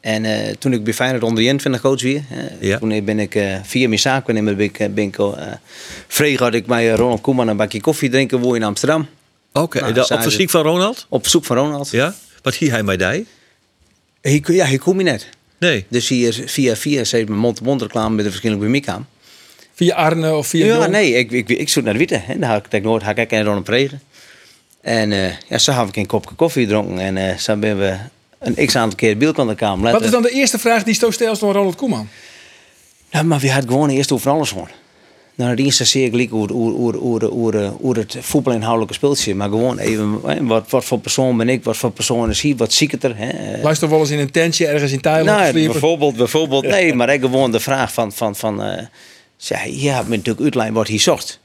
En eh, toen ik bij Feyenoord onder Jent van de coach weer, hè, Ja. toen ben ik eh, via mijn zaakwaarnemer ben ik, eh, ben ik eh, had ik bij Ronald Koeman een bakje koffie drinken woon in Amsterdam. Oké, Nou, en op verzoek van Ronald? Op zoek van Ronald. Ja? Wat hier hij mij die? Hij, ja, hij kom je net. Nee. Dus hier, via via ze heeft mijn mond-to-mond reclame met de verschillende bij mij aan. Via Arne of via Ja, Jong? nee, ik, ik, ik zoek naar de witte. Hè. Daar had ik nooit had ik en Ron Pregen. En eh, ja, zo heb ik een kopje koffie gedronken. En eh zo hebben we een x aantal keer beeld aan de kamer. Wat is dan de eerste vraag die zo stelt door Ronald Koeman? Ja, maar we hadden gewoon eerst over alles gewoon. Nou, het eerste ik gelijk hoe, hoe, hoe, hoe, hoe, hoe het voetbalinhoudelijke speeltje. Maar gewoon even, hè, wat, wat voor persoon ben ik, wat voor persoon is hij, wat zie ik het er. Hè? Luister wel eens in een tentje ergens in Thailand Nou, bijvoorbeeld, bijvoorbeeld, [laughs] nee, maar ik gewoon de vraag van, van, van uh, ja, je hebt me natuurlijk uitlijn wat hij zocht.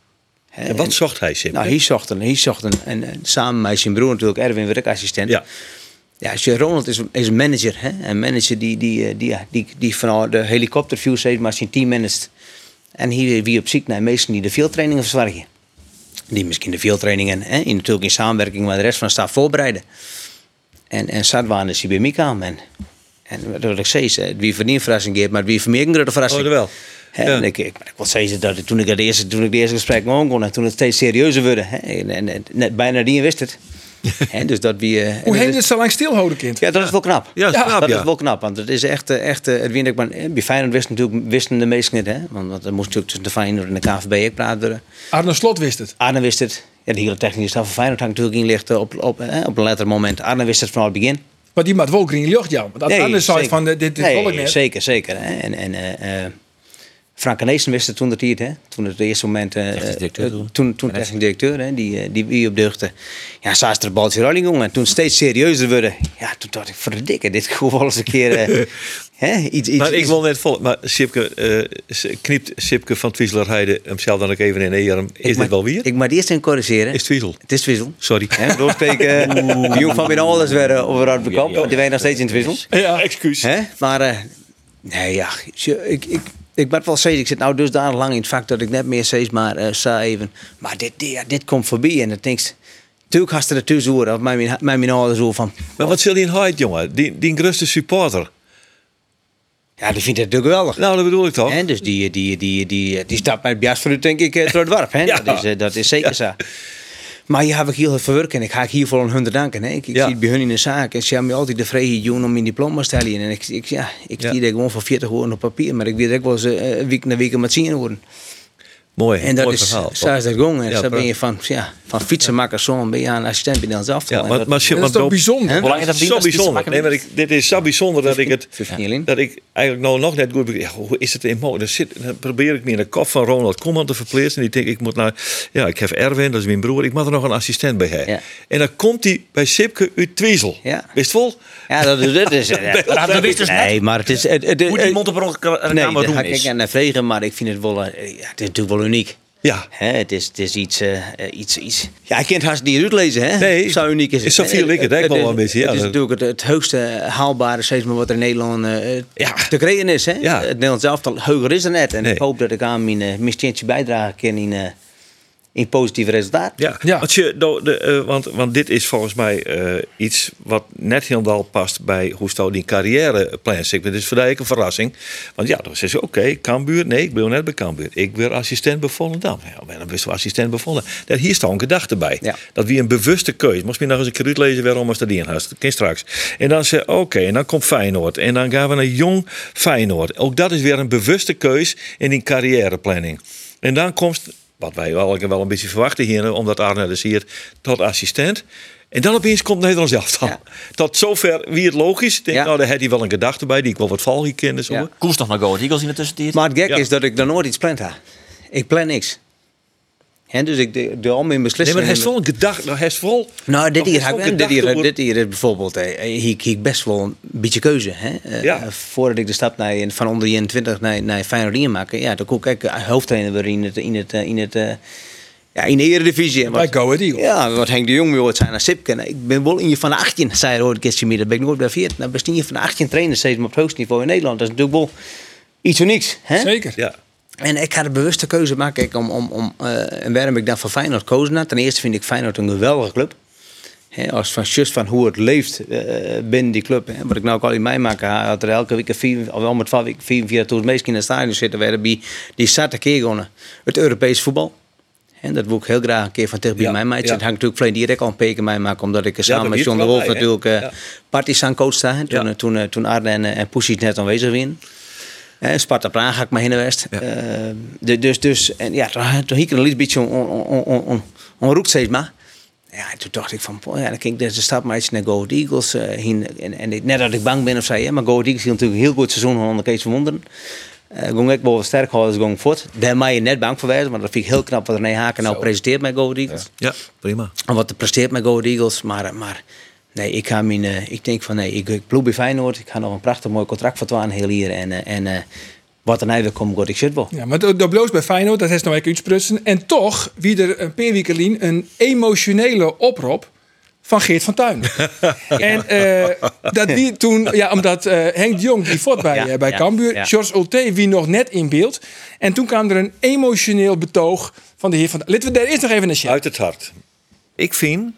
Hè, En wat zocht hij, Sipke? Nou, hij zocht een, hij zocht een, en, en samen met zijn broer natuurlijk, Erwin werkassistent. Ja. Ja, je- Ronald is, is een manager. Hè? Een manager die, die, eh, die, die, die van de helikopterviews heeft, maar zijn team managt. En hier wie op ziek naar mensen die de veldtrainingen verzorgen. Die misschien de veldtrainingen hè, in, natuurlijk in samenwerking met de rest van de staf voorbereiden. En, en Sadwan is hier bij mij aan. En, wat ik zei, ze- wie voor die een verrassing geeft, maar wie voor mij een grote verrassing. Oh, wel. Hè, Ja. ik, ik, ik wil zeggen dat ik- toen ik het eerste, toen ik de eerste gesprek kon, en toen het steeds serieuzer werd. Hè, en, en, en net bijna die wist het. Hè, dus dat wie, eh, Hoe dat heen het zo lang stilhouden, kind? ja, dat is wel knap. Ja, dat is Ja, knap, dat ja. is wel knap, want het is echt, eh, echt eh, het win ik maar, bij Feyenoord wisten natuurlijk wisten de meesten niet, hè? Want, er moest natuurlijk tussen de Feyenoord en de KVB praten. Arne Slot wist het. Arne wist het. Ja, de hele technische staf van Feyenoord hangt natuurlijk in licht op, op, eh, op een later moment. Arne wist het vanaf het begin. Maar die maakt wel green lucht, jou. Want dat Arne zei zeker. van, dit, dit nee, wil ik net. Zeker, zeker. Hè? En, en eh, eh, Frank Neesen wist het toen dat hij het, hè? Toen het eerste moment, eh, directeur eh, toen. toen, technisch directeur, hè? Die, eh, die wie op deugde. Ja, zo is er een balletje rolling jongen. En toen steeds serieuzer worden. Ja, toen dacht ik, verdikke, dit [laughs] gewoon wel eens een keer, hè? Iets, iets, Maar ik wil net vol. Maar Sipke, eh, knipt Sipke van Twiesler Heide hemzelf dan ook even in een arm. Is dit wel weer? Ik moet eerst even corrigeren. Is Twiesel? Het is Twizzle. Sorry. De [laughs] jong van binnen alles weer eh, over het bekop. Die wij nog steeds in Twizzle. Ja, excuus. Hè? Maar eh, nee, ja, ik, ik, ik ben wel steeds, ik zit nou dusdanig lang in het vak dat ik net meer steeds maar eh sta even. Maar dit, dit, dit komt voorbij en dan denk ik, natuurlijk had ze er tussen horen, of mijn, mijn, mijn ouders zo van, Maar wat zul je in Hyde, jongen? Die, die grootste supporter. ja, die vindt het natuurlijk geweldig. Nou, dat bedoel ik toch? Hè, dus die, die, die, die, die staat met Bias voor denk ik, eh, door het dorp. Hè? [laughs] Ja. Dat, is, eh, dat is zeker zo. Maar je heb ik heel veel verwerken en ik ga hiervoor aan hun danken. Hè? Ik, ik Ja. zie het bij hun in de zaak en ze hebben me altijd de vrijheid doen om mijn diploma te stellen. En ik, ik, ja, ik zie dat gewoon voor 40 woorden op papier, maar ik weet ook wel eens eh, week na week met zien worden. Mooi. En dat mooi is, verhaal. is dat gewoon. En Ja, zo ben je van, ja, van fietsenmaker zo'n ben je aan assistent bij Nederlands elftal. Ja, maar, dat- maar, dat is maar toch bijzonder? Hoe lang is dat zo bijzonder. Nee, maar ik, dit is zo bijzonder dat ik het. 15 jaar in. Dat ik eigenlijk nou nog net goed begrijp. Hoe is het in mogelijk? Dan, zit, dan probeer ik me in de kop van Ronald Koeman te verplaatsen. En die denk ik moet naar. Ja, ik heb Erwin, dat is mijn broer. Ik moet er nog een assistent bij hebben. Ja. En dan komt hij bij Sipke uit Twiesel. Ja. Wist vol? Ja, dat is het. Is, [laughs] ja. Maar dat wist dus. Nee, maar het is... Het, het, Hoe die mond op een Nee, reclame dat doen ga ik is. aan vregen, maar ik vind het wel... eh, Ja, het is natuurlijk wel uniek. Ja. Hè, het, is, het is iets, eh, iets, iets... Ja, ik kan het haast niet uitlezen, hè? Nee, Zo uniek is het. is zo veel ik het, ik wel een beetje, ja, Het is natuurlijk het, het hoogste haalbare, steeds maar wat er in Nederland eh, Ja. te krijgen is, hè? Ja. Het Nederlands elftal hoger is er net. En Nee. ik hoop dat ik aan mijn, uh, mijn bijdragen kan in, in positief resultaat. Ja, Ja. Want, je, do- de, eh, want, want dit is volgens mij eh, iets wat net helemaal past bij hoe Sto die carrièreplan zit. Het is voor een verrassing. Want ja, dan zeggen ze, oké, Cambuur. Nee, ik ben net bij Cambuur. Ik ben assistent bij Volendam. Ja, ben dan best wel assistent bij Volendam. Daar, hier staat een gedachte bij. Ja. Dat wie een bewuste keuze. Moest je nog eens een keer uitlezen waarom als dat in had. Dat kan straks. En dan zeg oké, en dan komt Feyenoord. En dan gaan we naar jong Feyenoord. Ook dat is weer een bewuste keus in die carrièreplanning. En dan komt, wat wij wel, wel een beetje verwachten hier, omdat Arne dus hier, tot assistent. En dan opeens komt Nederland zelf dan. Ja. Tot zover wie het logisch. Ik denk, Ja. nou, daar had hij wel een gedachte bij, die ik wel wat valgie kende. Zo. Ja. Koers nog naar Go Eagles in de tussentijd. Maar het gek Ja. is dat ik dan nooit iets plan heb. Ik plan niks. Hè, dus ik doe doe al mijn Nee, beslissingen... maar hij is wel een gedachte. Hij is vol. Nou, dit Nog hier, heb dit, hier, dit hier is bijvoorbeeld, eh, hier ik ik best wel een beetje keuze. Hè? Eh, Ja. eh, voordat ik de stap naar, van onder 21 naar, naar Feyenoord in maken, ja, dan kon ik hoofdtrainer weer in het, in het, in het, eh, ja, in de Eredivisie. En Bij wat- Go Ahead Eagles. Ja, wat Henk de Jong weer ooit zijn naar Sipke. Nou, Ik ben wel in je van de 18, zei hij ooit een keertje meer. Dat ben ik nooit bij 14. Nou, best in je van de 18 trainers steeds maar op het hoogste niveau in Nederland. Dat is natuurlijk wel iets unieks. Hè? Zeker. Ja. En ik ga de bewuste keuze maken ik, om, om, om, eh, en waarom ik dan voor Feyenoord kozen had. Ten eerste vind ik Feyenoord een geweldige club. Als van just van hoe het leeft eh, binnen die club. Wat ik nou ook al in mij maak, had er elke week vier, of wel met vijf weken 44 meest in het stadion zitten. Werden die zat een keer gewonnen. Het Europees voetbal. En dat wil ik heel graag een keer van dichtbij Ja, bij mij. Het ja. hangt natuurlijk vleen direct al een peken mij maken. Omdat ik samen met John de Wolf natuurlijk eh Ja. Partizan coach sta. Toen, toen, toen Arne en, en Pusic net aanwezig waren. Eh, Sparta Praag ga ik maar heen geweest. Ja. Eh, de- dus, dus, en ja, toen, hiek ik een beetje on, on, on, on, on, steeds maar. Ja, en toen dacht ik van, ja, dan ging ik deze stap maar eens naar Go Eagles. eh, heen. en, en net dat ik bang ben of zei, ja, maar Go Eagles heeft natuurlijk een heel goed seizoen onder Kees van Wonderen. Uh, ging ik wel sterk houden, dus ging voort. Daar ben je net bang voor wijzen, maar dat vind ik heel knap wat René Haken nou presenteert met Go Eagles. ja, prima. En wat er presteert met Go Eagles. Maar, maar nee, ik, ga mijn, eh, ik denk van nee, ik, ik ploeg bij Feyenoord. Ik ga nog een prachtig mooi contract voor twaalf heel hier. En, eh, en eh, wat er nou weer komt, God, ik zit wel. Ja, maar dat bloos bij Feyenoord, dat is nou even uitsprutsen. En toch, wie er een paar weken lien, een emotionele oproep van Geert van Tuin. [laughs] En eh, dat wie toen, ja, omdat eh, Henk de Jong die voort bij, Ja, bij ja, Cambuur, ja. George Ulte wie nog net in beeld. En toen kwam er een emotioneel betoog van de heer van Tuin. Laten we daar eerst nog even naar zien. Uit het hart. Ik vind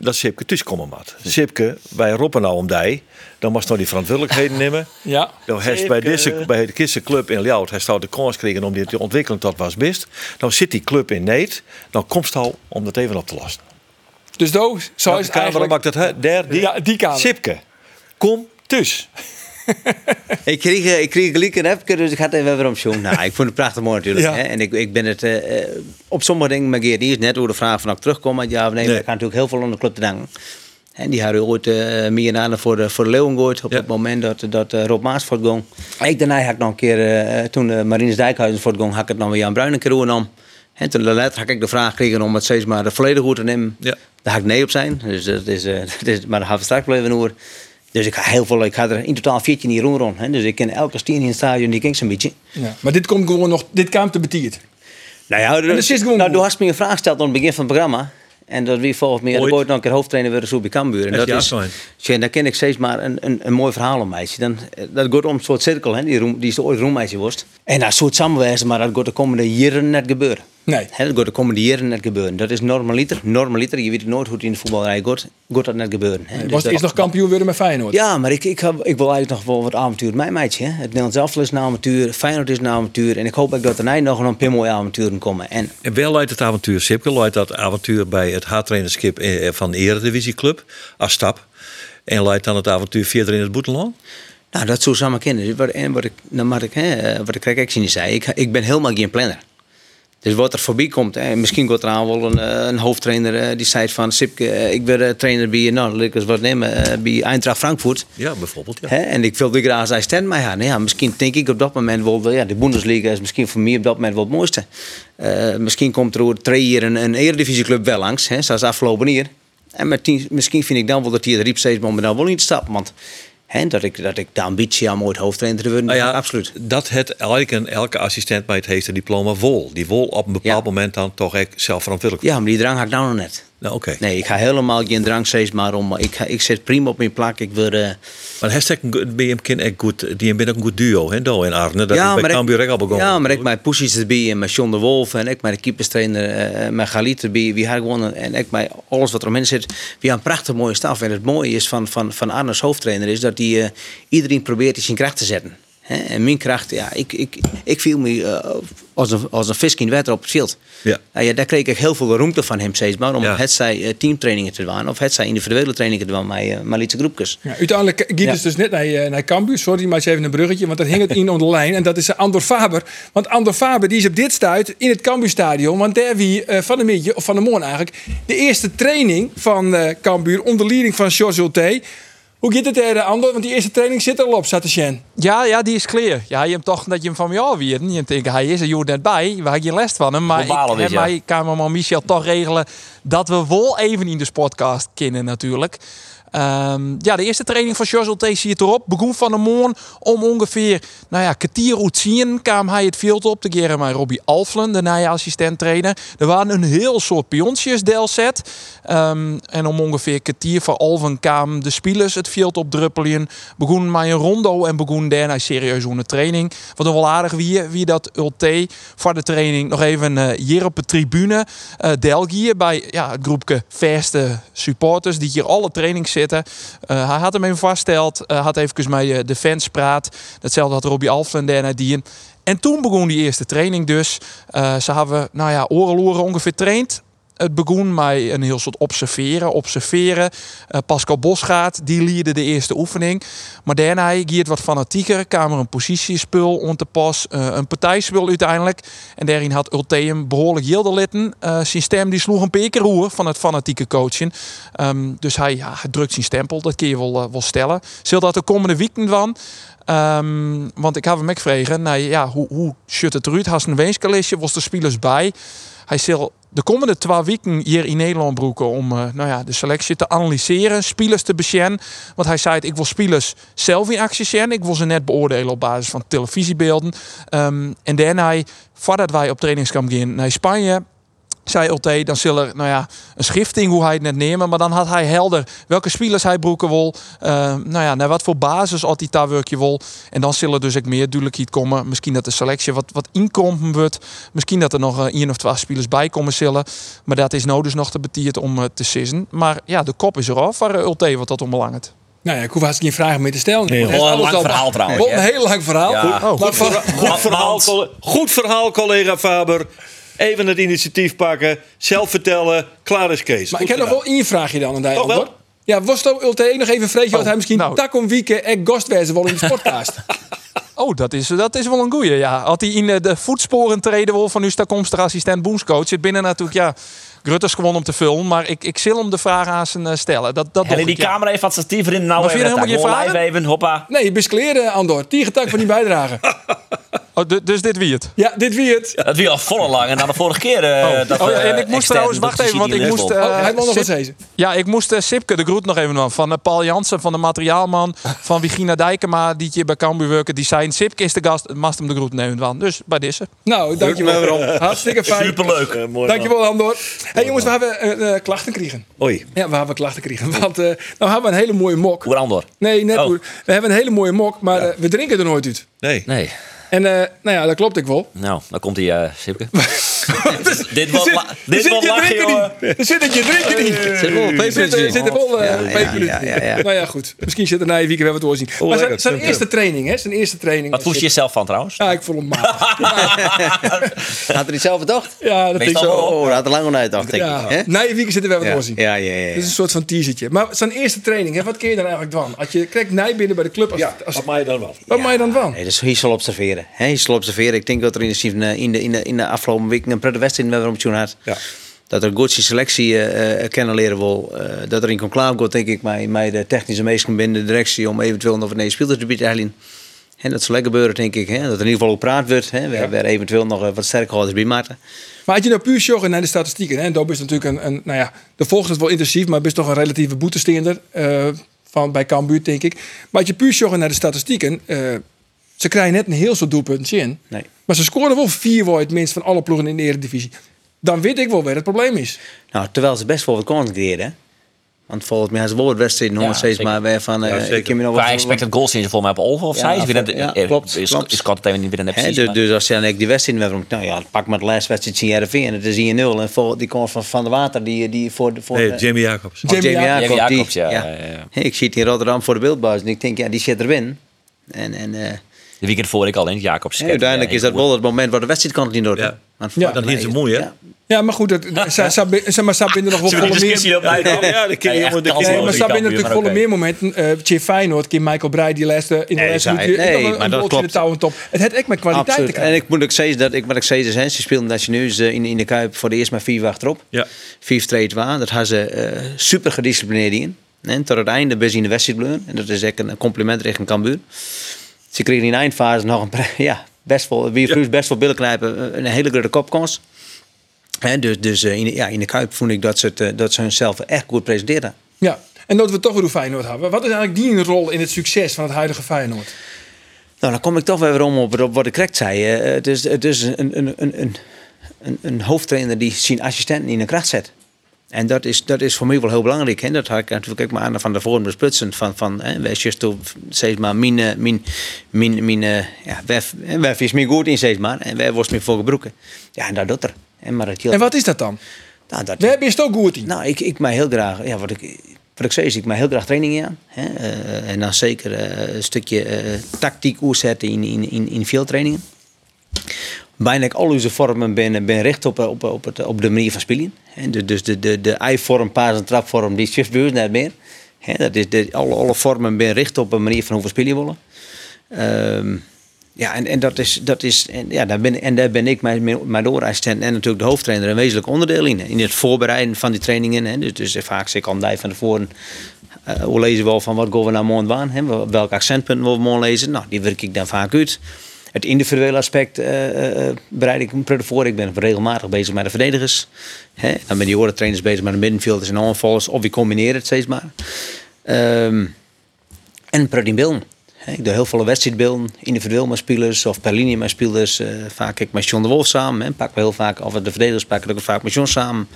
dat Sipke tussenkomen moet. Sipke, wij roepen nou om die. Dan moest nou die verantwoordelijkheden [laughs] nemen. Ja. Dan heeft bij, deze, bij de Kisse Club in Ljout hij zou de kans kregen om die te ontwikkelen tot was best. Dan zit die club in Neet. Dan komt al om dat even op te lossen. Dus do, zo is het kamer eigenlijk. maakt dat? Hè? Daar, die. Ja, die kamer. Sipke, kom dus. Ik kreeg, eh, ik kreeg gelijk een appje, dus ik had even weer om zoen. Nou, ik vond het prachtig mooi natuurlijk. Ja. Hè? En ik, ik ben het eh, eh, op sommige dingen met Geert niet net over de vraag van of ik terugkom. Maar ja of nee, Nee. maar ik ga natuurlijk heel veel aan de club te danken. En die hadden ooit uh, meer aan voor de, voor de Leeuwen gegooid op Ja. het moment dat, dat Rob Maas voortging. Ik daarna had ik nog een keer, toen Marines Dijkhuizen voortging, had ik het nog weer Jan Bruin een keer om. En toen later had ik de vraag gekregen om het steeds maar de volledig goed te nemen. Ja. Daar had ik nee op zijn. Dus dat is, [laughs] dat is, maar daar gaan we straks even over. Dus ik ga heel veel, ik ga er in totaal 14 hier rond. Hè. Dus ik ken elke stien in het stadion, die ken ik zo'n beetje. Ja. Maar dit komt gewoon nog, dit kwam te betierd. Nou ja, dat is gewoon nou, hast me een vraag gesteld aan het begin van het programma. En dat wie volgens mij, Ooit. nog een keer hoofdtrainer worden zo bij Cambuur. En dat ja, is, fijn. tja, dan ken ik steeds maar een, een, een mooi verhaal om meisje. Dan, eh, dat gaat om een soort cirkel, hè, die, roem, die is ooit roemmeisje worst. En dat soort samenwijzen, maar dat gaat de komende jaren net gebeuren. Nee. Dat gaat de komende jaren net gebeuren. Dat is normaliter. Normaliter, je weet nooit hoe het in de voetbalrij gaat. Gaat dat net gebeuren. Hè. Dus was dat- eerst nog kampioen worden met Feyenoord. ja, maar ik, ik, heb- ik wil eigenlijk nog wel wat avontuur. Mijn meidje, hè. het Nederlands elftal is een avontuur, Feyenoord is een avontuur. En ik hoop ook dat er nog een paar mooie avonturen komen. En En wel leidt het avontuur Sipke, leidt dat avontuur bij het haattrainerschip eh, van de Eredivisieclub, als stap. En leidt dan het avontuur verder in het Boeteland? Nou, dat zou samen kennen. Wat, en wat ik, nou, wat ik, hè, wat ik kijk, niet zei, ik, ik ben helemaal geen planner. Dus wat er voorbij komt, hè, misschien gaat er aan wel een, eh, een hoofdtrainer eh, die zei van Sipke, eh, ik ben trainer bij, nou, wat nemen, bij Eintracht Frankfurt. Ja, bijvoorbeeld. Ja. Hè, en ik wil graag zijn stand mij gaan. Ja, misschien denk ik op dat moment wel, ja, de Bundesliga is misschien voor mij op dat moment wel het mooiste. Misschien komt er over twee jaar een, een eredivisieclub wel langs, hè, zoals afgelopen hier. En met misschien vind ik dan wel dat hij de riep steeds me dan wel niet te stappen. Want Dat, ik, dat ik de ambitie aan ooit hoofdtrainer te worden, Nou ja, absoluut. Dat het elke, elke assistent bij het heeft een diploma vol. Die wil op een bepaald Ja. moment dan toch echt zelf verantwoordelijk. Ja, maar die drang had ik nou nog net. Nou, oké. Nee, ik ga helemaal geen drang steeds maar om. Ik, ga, ik zit prima op mijn plak. Ik wil... eh, Maar hashtag je kind echt goed. Die ben ook een goed duo, hè, Do en Arne. Dat Ja, is bij Cambuur al begonnen. Ja, maar ik mijn poesies erbij en met John de Wolf en ik mijn keeperstrainer, eh met Galit erbij. Wie had gewonnen en ik mijn alles wat eromheen zit. We hebben een prachtig mooie staf. En het mooie is van, van, van Arne's hoofdtrainer is dat hij eh, iedereen probeert in zijn kracht te zetten. Hè? En mijn kracht, ja, ik, ik, ik viel me eh, als, een, als een vis in water op het veld. Ja. Nou ja, daar kreeg ik heel veel ruimte van hem steeds maar om Ja. het zij eh, teamtrainingen te doen of het zij individuele trainingen te doen met, uh, lietse groepjes. Ja, uiteindelijk ging Ja. het dus net naar, eh, naar Cambuur. Sorry, maar even een bruggetje, want dat hing het in onder de [laughs] lijn. En dat is eh, Andor Faber. Want Andor Faber die is op dit stuit in het Cambuurstadion. Want daar wie eh, van de middag, of van de morgen eigenlijk, de eerste training van eh Cambuur onder leiding van George Ulte. Hoe gaat het er, Andor? Want die eerste training zit er al op, Satisjen. Ja, ja, die is clear. Ja, je hebt toch dat je hem van jou weer. Je denkt, hij is er joh net bij. We hadden geen les van hem. Maar Globaal ik heb ja. mij kamerman Michel toch regelen dat we wel even in de sportcast kennen natuurlijk. Ehm, ja, de eerste training van Jos T zie je erop. Begon van de morgen om ongeveer, nou ja, kwartier kwam hij het veld op. Te keren met Robbie Alflen, de nieuwe assistent trainer. Er waren een heel soort pionsjes delset. Ehm, en om ongeveer kwartier voor Alven kwamen de spelers het veld op druppelen. Begon met een rondo en begon daarna serieus een training. Wat nog wel aardig wie, wie dat Ulte voor de training nog even eh, hier op de tribune eh Delgië bij ja, het groepje verste supporters die hier alle trainings zitten. Eh, hij had hem even vastgesteld, eh, had even met eh, de fans praat. Datzelfde had Robbie Alflen daarna die. En toen begon die eerste training dus. Ze hebben, nou ja, oren ongeveer traind. Het begon met een heel soort observeren, observeren. Eh, Pascal Bosgaard, die leerde de eerste oefening. Maar daarna ging het wat fanatieker. kwam er een positiespul om te pas, eh, een partijspul uiteindelijk. En daarin had Ulteum behoorlijk jilder litten. Eh, zijn stem die sloeg een paar keer roer van het fanatieke coachen. Ehm, dus hij, ja, drukt zijn stempel, dat kun je wel, wel stellen. Zult dat de komende weekend van? Ehm, want ik heb hem ook nou ja, hoe, hoe shut het eruit? Hast een weenskalistje, was de spelers bij? Hij zal de komende twee weken hier in Nederland broeken om eh, nou ja, de selectie te analyseren, spelers te beschermen. Want hij zei, ik wil spelers zelf in actie zien. Ik wil ze net beoordelen op basis van televisiebeelden. Ehm, en daarna, voordat wij op trainingskamp gaan naar Spanje, zei Ulte, dan zal er nou ja, een schifting hoe hij het net nemen. Maar dan had hij helder welke spelers hij broeken wil. eh, nou ja, naar wat voor basis had hij daar werkje wil. En dan zullen dus ook meer duidelijkheid komen. Misschien dat de selectie wat, wat inkompen wordt. Misschien dat er nog eh, één of twee spelers bij komen zullen. Maar dat is nou dus nog te betierd om eh, te sissen. Maar ja, de kop is eraf voor Ulte wat dat onbelangrijk. Nou ja, ik hoef haast geen vragen meer te stellen. Nee, een lang al- verhaal trouwens, een heel lang verhaal. Ja. Goed Goed verhaal, goed verhaal, collega Faber. Even het initiatief pakken, zelf vertellen, klaar is Kees. Maar Goed ik heb nog wel één vraagje dan aan wel? Andor. Ja, was het Ulte nog even vreetje dat hij misschien nou. tak om wieken en gastwezen wel in de [laughs] sportcast? Oh, dat is, dat is wel een goeie, ja. Had hij in eh, de voetsporen treden wil van uw toekomstige assistent boomscoach. Zit binnen natuurlijk, ja, Grutters gewoon om te vullen. Maar ik, ik zal hem de vraag aan zijn eh, stellen. Dat, dat in die ik, ja. camera even wat statiever in. Nou, je even, helemaal live vragen? even, hoppa. Nee, beskleren Andor. Tiegetak van die bijdrage. [laughs] Oh, du- dus dit wie het? Ja, dit wie het. Dat weer al volle lang. En dan de vorige keer. eh, dat Oh, ja, en ik eh, moest trouwens, wacht even, want ik moest... eh, Oh, hij nog wat zeggen. ja, ik moest eh, Sipke de groet nog even doen. Van eh, Paul Jansen, van de materiaalman. [laughs] Van Vigina Dijkema, die hier bij Cambuur werken. Die zijn, Sipke is de gast, mast hem de groet nemen van. Dus bij deze. Nou, dankjewel. Hartstikke fijn. Superleuk. Eh, mooi Dankjewel Andor. hey, jongens, we hebben eh, eh, klachten kregen. Oei. Ja, we hebben klachten kregen. [laughs] Want eh nou hebben we een hele mooie mok. Hoe Andor? Nee, net Oh. We hebben een hele mooie mok, maar eh, we drinken er nooit uit. Nee. Nee. En eh, nou ja, dat klopt ik wel. Nou, dan komt hij, eh Sipke. [laughs] Dit er wordt er dit zit wordt je lachen, jongen. Er zit het je drinken niet. Zit wel een Er zit, pepertje er zit er wel eh, een in. Nou ja, goed. Misschien zit er na je weekend wel wat doorzien. maar zijn, zijn eerste training, hè? Zijn eerste training. Wat voel je jezelf van trouwens? Ja, ik voel hem matig. [laughs] Had er niet zelf bedacht? Ja, dat denk ik wel. Oh, dat had er lang nog uit, dacht ik. Na je weekend zitten we wel wat Ja, doorzien. ja, ja. ja, Dat ja. is een soort van teasertje. Maar zijn eerste training, hè, wat kun je dan eigenlijk doen? Als je krijgt nij binnen bij de club, als, als, Wat mij dan wel. wat mag je dan doen? Nee, dus hij zal observeren. Hè, Hij zal observeren. Ik denk dat er in de, in de, in de, in de afgelopen weken een prettige wedstrijd met had. Ja. Dat er goed zijn selectie eh, eh, kennen leren wil. eh, dat er in conclave gaat, denk ik, met, met de technische meesten binnen de directie om eventueel nog een speeldersgebied te halen. En dat zal lekker gebeuren, denk ik. Hè? Dat er in ieder geval ook praat wordt. Hè? We hebben eventueel nog eh, wat sterker houders bij maken. Maar als je nou puur joggen naar de statistieken, hè, en dat is natuurlijk een, een, nou ja, de volgt het wel intensief, maar best toch een relatieve boetesteender. Eh van bij Cambuur, denk ik. Maar als je puur zorgen naar de statistieken, eh, ze krijgen net een heel soort doelpunten in. Nee. Maar ze scoren wel vier voor het minst van alle ploegen in de Eredivisie. Dan weet ik wel waar het probleem is. Nou, terwijl ze best wel wat kansen creëren. Want volgens mij is het wel wat wedstrijden nog Ja, steeds maar weer van... eh, Ja, zeker. ik heb nog wat- expected goals zijn ze volgens mij op over of Ja, zij. Ik weet voor- het, ja, eh, klopt, Is, klopt. is kort even niet weer net precies. dus, maar- dus als je dan die wedstrijd weer nou ja, pak maar de laatste wedstrijd zien RV en het is 1-0 en voor die kans van Van der Water die, die voor de voor Nee, de- Jamie Jacobs. of Jamie Jamie Jacobs. Die- ja, ja. ja, ja, ja. Ik zie het in Rotterdam voor de beeldbuis en ik denk ja die zit erin en en eh, De weekend voor ik al in Jacobs. hè, uiteindelijk is dat wel het moment waar de wedstrijd kan niet door. Ja. Dan hier ze mooi, hè? Ja. Ja, maar goed, dat, ze, ze, ze, maar ze binnen nog wel volle meer... op uit. Ja, dat je helemaal- Nee, maar ze binnen natuurlijk volle meer momenten. eh Tje Feyenoord, Kim Michael Breij, die laatste in de laatste minuut. nee, maar dat bootje in de klopt. top. Het heeft echt met kwaliteit. En ik moet ook zeggen dat ik wat ik zei, ze speelden dat je nu eens, eh, in, in de Kuip voor de eerst maar vier achterop. Ja. Vier waar. Dat hadden ze eh, super gedisciplineerd in. En tot het einde best in de wedstrijd. En dat is echt een compliment richting Cambuur. Ze kregen in de eindfase nog een [laughs] ja, best wel, wie vroeg best wel billen knijpen, een hele grote kopkans. Dus dus eh, in, de, ja, in de Kuip vond ik dat ze, het, eh, dat ze hunzelf echt goed presenteerden. Ja, en dat we toch weer Feyenoord hebben. Wat is eigenlijk die rol in het succes van het huidige Feyenoord? Nou, dan kom ik toch weer om op, op wat ik correct zei. Eh, Het is, het is een, een, een, een, een, een hoofdtrainer die zijn assistenten in de kracht zet. En dat is, dat is voor mij wel heel belangrijk. Hè? Dat had ik natuurlijk ook maar aan van de besplutsen. Van, van, hè, wij toe, zeg maar, mijn, eh, mijn, mijn, mijn eh, ja, wef, wef is meer goed in, zeg maar. En wij wordt meer voor gebroken. Ja, en dat doet er. En, maar En wat is dat dan? nou, dat, Waar ben je ook goed in? nou, ik, ik mij heel graag, ja, wat ik, wat ik zei, is ik mij heel graag trainingen aan. Hè? Eh, en dan zeker een stukje tactiek oerzetten in, in, in, in veel trainingen. Bijna al onze vormen ben, ben richt op, op, op, op de manier van spelen. De- Dus de, de, de ei-vorm, paas- en trapvorm, die bij ons net meer. Dat is alle, alle vormen ben richt op een manier van hoe we spelen willen. Ehm, ja, en, en dat is, dat is en, ja, daar ben, en daar ben ik mijn, mijn en natuurlijk de hoofdtrainer een wezenlijk onderdeel in. In het voorbereiden van die trainingen. Dus, dus vaak zeg ik al van tevoren, eh hoe lezen we al van wat gaan we nou morgen? Welke accentpunten willen we lezen? Nou, die werk ik dan vaak uit. Het individuele aspect eh, eh, bereid ik me voor. Ik ben regelmatig bezig met de verdedigers. Hè? Dan ben andere trainers bezig met de middenvelders en aanvallers. Of we combineren het steeds maar. Ehm, en beelden. Hè, Ik doe heel veel wedstrijdbeelden, individueel met spelers of per linie met spelers. eh, vaak ik met John de Wolf samen. Hè. Pak we heel vaak, of de verdedigers pakken ook vaak met John samen.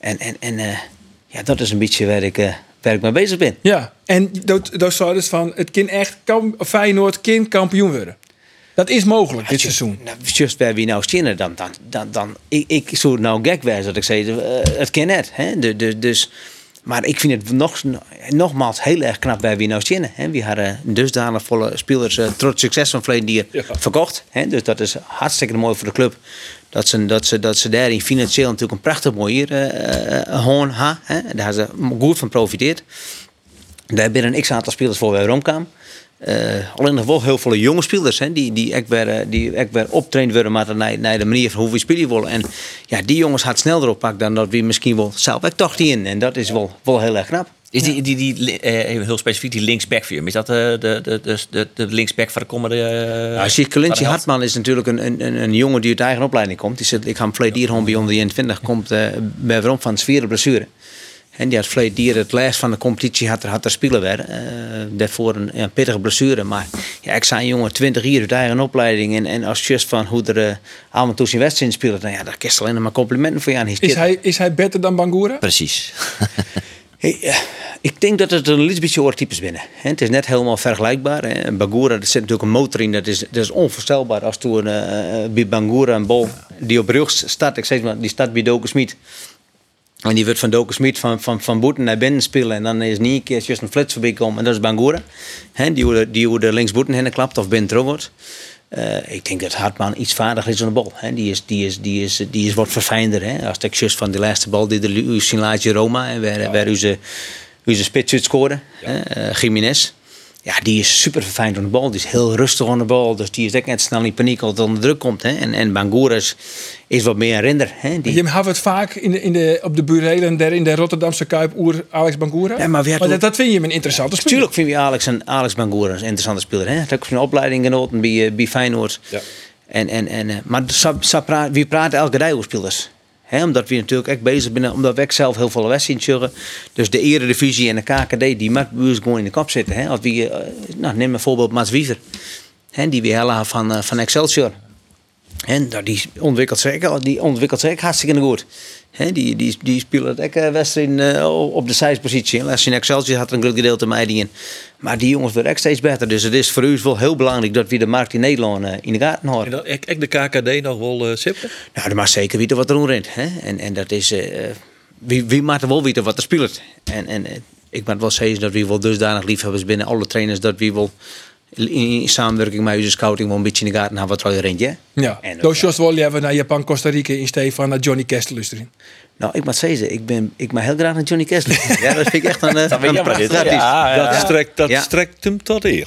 En, en, en eh, ja, dat is een beetje waar ik, eh, waar ik mee bezig ben. Ja, en dat, zou dus van, het kind echt, Feyenoord kind kampioen worden. Dat is mogelijk dit seizoen. Nou, just waar we nou zitten, dan, dan, dan, dan ik, ik zou nou gek wezen dat ik zei, eh, het kan net. Hè? De, de, dus, maar ik vind het nog, nogmaals heel erg knap waar we nou zitten. Hè? We hadden dusdanig volle spelers uh, trots succes van verleden jaar verkocht. Hè? Dus dat is hartstikke mooi voor de club. Dat ze, dat ze, dat ze daarin financieel natuurlijk een prachtig mooi hier uh, hoorn ha, hè? Daar hebben ze goed van profiteerd. Daar binnen een x-aantal spelers voor weer omkwamen. Uh, alleen nog wel heel veel jonge spelers hè, die, die echt weer, die echt weer optraind worden maar naar, naar de manier van hoe we spelen willen. En ja, die jongens gaat sneller oppakken dan dat we misschien wel zelf ook toch in. En dat is wel, wel heel erg knap. Is die, die, die eh, heel specifiek, die linksback voor je? Is dat eh, de, de, de, de, de linksback van de komende... Uh, Hartman is natuurlijk een, een, een jongen die uit eigen opleiding komt. Die zit, ik ga hem verleden hier gewoon bij onder de 21, komt uh, bij waarom van een zware blessure. En die had dier het lijst van de competitie had er, had er spelen werden. Uh, daarvoor een, een pittige blessure. Maar ja, ik zei een jongen 20 jaar uit eigen opleiding. En, en als just van hoe er uh, allemaal toe zijn wedstrijd speelt. Dan ja, daar kist alleen maar complimenten voor je aan. Is hij, is hij beter dan Bangura? Precies. [laughs] hey, uh, ik denk dat het een beetje oortypes binnen. He, het is net helemaal vergelijkbaar. Hè. Bangura, er zit natuurlijk een motor in. Dat is, dat is onvoorstelbaar als toen uh, bij Bangura een bal die op rug staat. Ik zeg maar, die staat bij Doken Smit. En die wordt van Doken Smit van, van, van boeten naar binnen spelen. En dan is niet een keer een flits voorbij komen. En dat is Bangura. He, die hoe die de linksboeten heen klapt of binnen terug wordt. Uh, ik denk dat Hartman iets vaardiger is aan de bal. He, die, is, die, is, die, is, die is wat verfijnder. Als ik van de laatste bal die de Sinlaatje Roma. En waar, ja. waar onze, onze spits uit scoorde. Ja. Uh, Jiménez. Ja, die is super verfijnd aan de bal. Die is heel rustig aan de bal. Dus die is ook net snel in paniek als het onder druk komt. Hè. En, en Bangura is, is wat meer een render. Hè. Die... Je hebt het vaak in de, in de, op de burelen der in de Rotterdamse Kuip oer Alex Bangura. Ja, maar, maar dat, dat, vind je een interessante speler. Tuurlijk vind je Alex, een, Alex Bangura een interessante speler. Hij heeft ook zijn opleiding genoten bij, bij Feyenoord. Ja. En, en, en, maar so praat, wie praten elke dag over spelers. Omdat we natuurlijk echt bezig zijn, omdat we zelf heel veel wedstrijden zullen. Dus de Eredivisie en de KKD, die mag ons gewoon in de kop zitten. Als we, eh, nou, neem bijvoorbeeld Mats Wiever, hè, die we hellen van, eh, van Excelsior. En nou, die ontwikkelt zich, die ontwikkelt hartstikke goed. Die, die, die speelt ook eh, wedstrijden eh, op de zijspositie. Als je in Excelsior had er een groot gedeelte mij die in. Maar die jongens worden echt steeds beter. Dus het is voor u wel heel belangrijk dat we de markt in Nederland eh, in de gaten houden. En ik, ik de KKD nog wel uh, sippen? Nou, er mag zeker weten wat er rond Hè? En, en dat is. wie, wie mag er wel weten wat er speelt? En, en ik moet wel zeggen dat we wel dusdanig liefhebbers binnen alle trainers dat we wel in, in samenwerking met onze scouting wel een beetje in de gaten hebben wat er rent. Ja? Ja, En, dus Jos wil je even naar Japan, Costa Rica in Stefan naar Johnny Kestel luisteren. Nou, ik moet zeggen, ik ben ik mag heel graag naar Johnny Kessler. [laughs] ja, dat vind ik echt een, eh, Dat een prachtig. Ja, ja. Dat, strekt, dat Ja. strekt hem tot eer.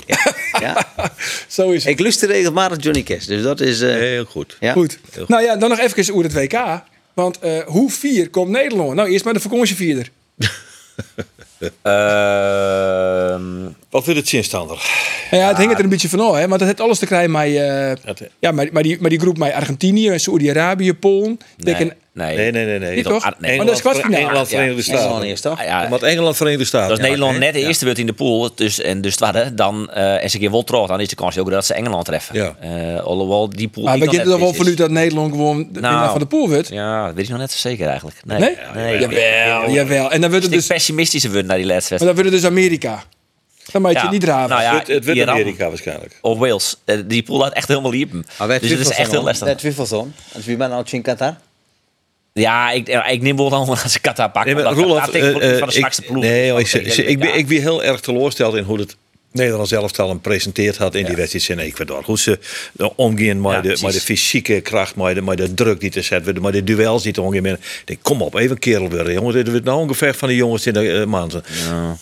Ja. [laughs] [laughs] Zo is het. Ik luister regelmatig Johnny Cash, dus dat is... eh, Heel goed. ja. Goed. Nou ja, dan nog even over het WK. Want eh, hoe vier komt Nederland? Nou, eerst maar de vakantievierder. Ehm, Wat wil het zinstander? Ja, het hing er een beetje van af, hè. Want het heeft alles te krijgen met, eh, Dat- ja, maar, maar, die, maar die groep met Argentinië, Saoedi-Arabië, Polen. nee, Nee. nee. Nee, nee, nee. nee. Niet toch? Ah, nee. Maar dat is kwartfinale. Engeland, Verenigde Engeland Staten. eerst, toch? Ah, ja, Want Engeland, Verenigde Staten. als Ja, Nederland net de eerste wordt in de pool, dus, en dus tweede, dan eh en ze een keer wel terug, dan is de kans ook dat ze Engeland treffen. Ja. Eh, alhoewel die pool. Maar we er wel is. van uit dat Nederland gewoon de Nou, winnaar van de pool wordt. Ja, dat weet ik nog net zo zeker eigenlijk. Nee? Nee? nee. Jawel, jawel. En dan wordt het dus, pessimistische worden naar die laatste maar dan wordt het dus Amerika. Dan moet je Ja. niet draven. Nou ja, Het, het wordt Amerika waarschijnlijk. Of Wales. Eh, Die pool had echt helemaal liepen. Maar wij Dus het is echt heel lastig. Wij twijfelzoon. Als wie ben nou in Qatar? Ja, ik, eh, ik neem wel dan [laughs] als ik Qatar pak. Nee, maar ik eh, van de zwakste ploeg. nee, ik, ik, ik, ben, ja. ik ben heel erg teleurgesteld in hoe het Nederlands elftal hem presenteerd had in die wedstrijd in Ecuador. Hoe ze omgaan met, Ja, de, met de fysieke kracht, met de, met de druk die te zetten met de duels die te omgaan. Ik denk, kom op, even kerel weer, jongens. Dit wordt nou ongeveer van de jongens in de uh, maanden.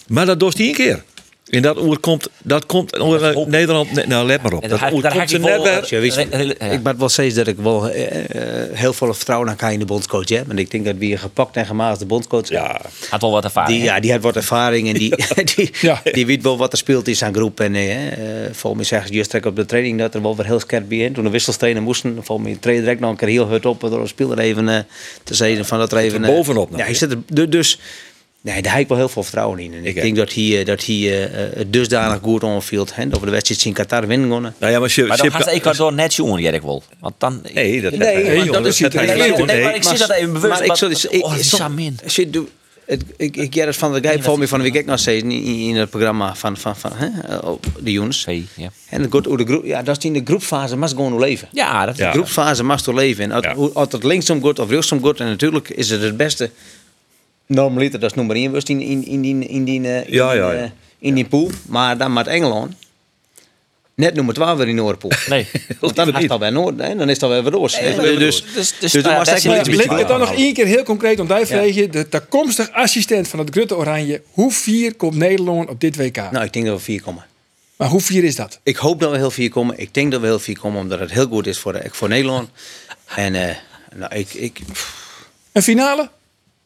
Maar dat doet niet een keer. En dat oer komt, dat komt oer, hoop. Nederland, nee, nou let maar op. Dat oer komt ik net je, moet wel zeggen dat ik wel eh, eh, heel veel vertrouwen aan kan in de bondscoach heb. Want ik denk dat we een gepakt en gemaakte bondscoach Ja, Had wel wat ervaring. Die, ja, die had wat ervaring en die, [laughs] [laughs] die, Ja. die weet wel wat er speelt in zijn groep. En eh, eh, volgens mij zeggen ze juist op de training dat er wel weer heel scherp bij in. Toen de wissels trainen moesten, volgens mij trainde direct nog een keer heel hard op door de speler even eh, te zeggen van dat er even... eh, bovenop nog, Ja, hij hè? zit er, du- dus nee, daar heb ik wel heel veel vertrouwen in. En ik, Ik denk dat hij, eh, dat hij eh, eh, dusdanig goed onfield en over de wedstrijd in Qatar winnen nou ja, maar, ze, Maar dan gaat Ecuador net jij ik wel. Want dan... Nee, dat Nee, nee, maar jongen, dat is dat niet- hij nee, nee, nee. maar ik zie dat even bewust. Maar ik wat- zal eens- ik- oh, ik- Samin. Shit, doe- het, ik, ik het van de Gijp van me van de week nog steeds in, in het programma van, van, van hè, de jongens. Twee, ja. En het gaat over de groep, ja, dat is in de groepfase, maar gewoon leven. Ja, dat Ja. De groepsfase mag toch leven. En als, Ja. hoe- als het linksom gaat of rechtsom gaat, en natuurlijk is het het beste. Normaliter, dat is nummer 1 in, in, in, die, in, die, eh, in, Ja, die, ja, eh, ja. in die pool. Maar dan met Engeland. Net nummer 12 weer in Noordpool. [laughs] Nee. [laughs] Want dan is het al bij Noord, hè, dan is het al weer weer roos. Nee, Dus, maar- dus, dus- dus dan daar- was daar het dan nog één keer heel concreet om vragen. De toekomstige assistent van het Grutte Oranje. Hoe vier komt Nederland op dit WK? Nou, ik denk dat we 4 komen. Maar hoe vier is dat? Ik hoop dat we heel vier komen. Ik denk dat we heel vier komen, omdat het heel goed is voor, de, voor Nederland. En eh, nou, ik, ik, Een finale?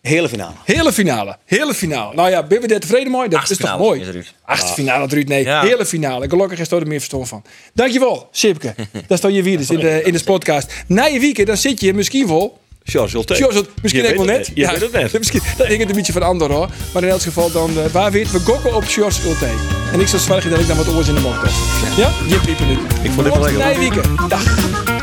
Hele finale. Hele finale. Hele finale. Nou ja, ben we daar tevreden mooi? Dat is toch mooi? is. Achtste finale, Ruud. Nee, Ja. hele finale. Gelukkig is er meer verstand van. Dankjewel, Sipke. [laughs] dat is dan je weer in de, in de podcast. Na je weekend, dan zit je misschien wel... Charles het- misschien ook wel net. het Je weet het net. [laughs] misschien, dat hing het een beetje van ander hoor. Maar in elk geval, dan, uh, waar weet, we gokken op Charles Ulte. En ik zal zorgen dat ik dan wat oors in de mond heb. Ja? Je piepen nu. Ik vond dit wel lekker. Na je weekend. Dag.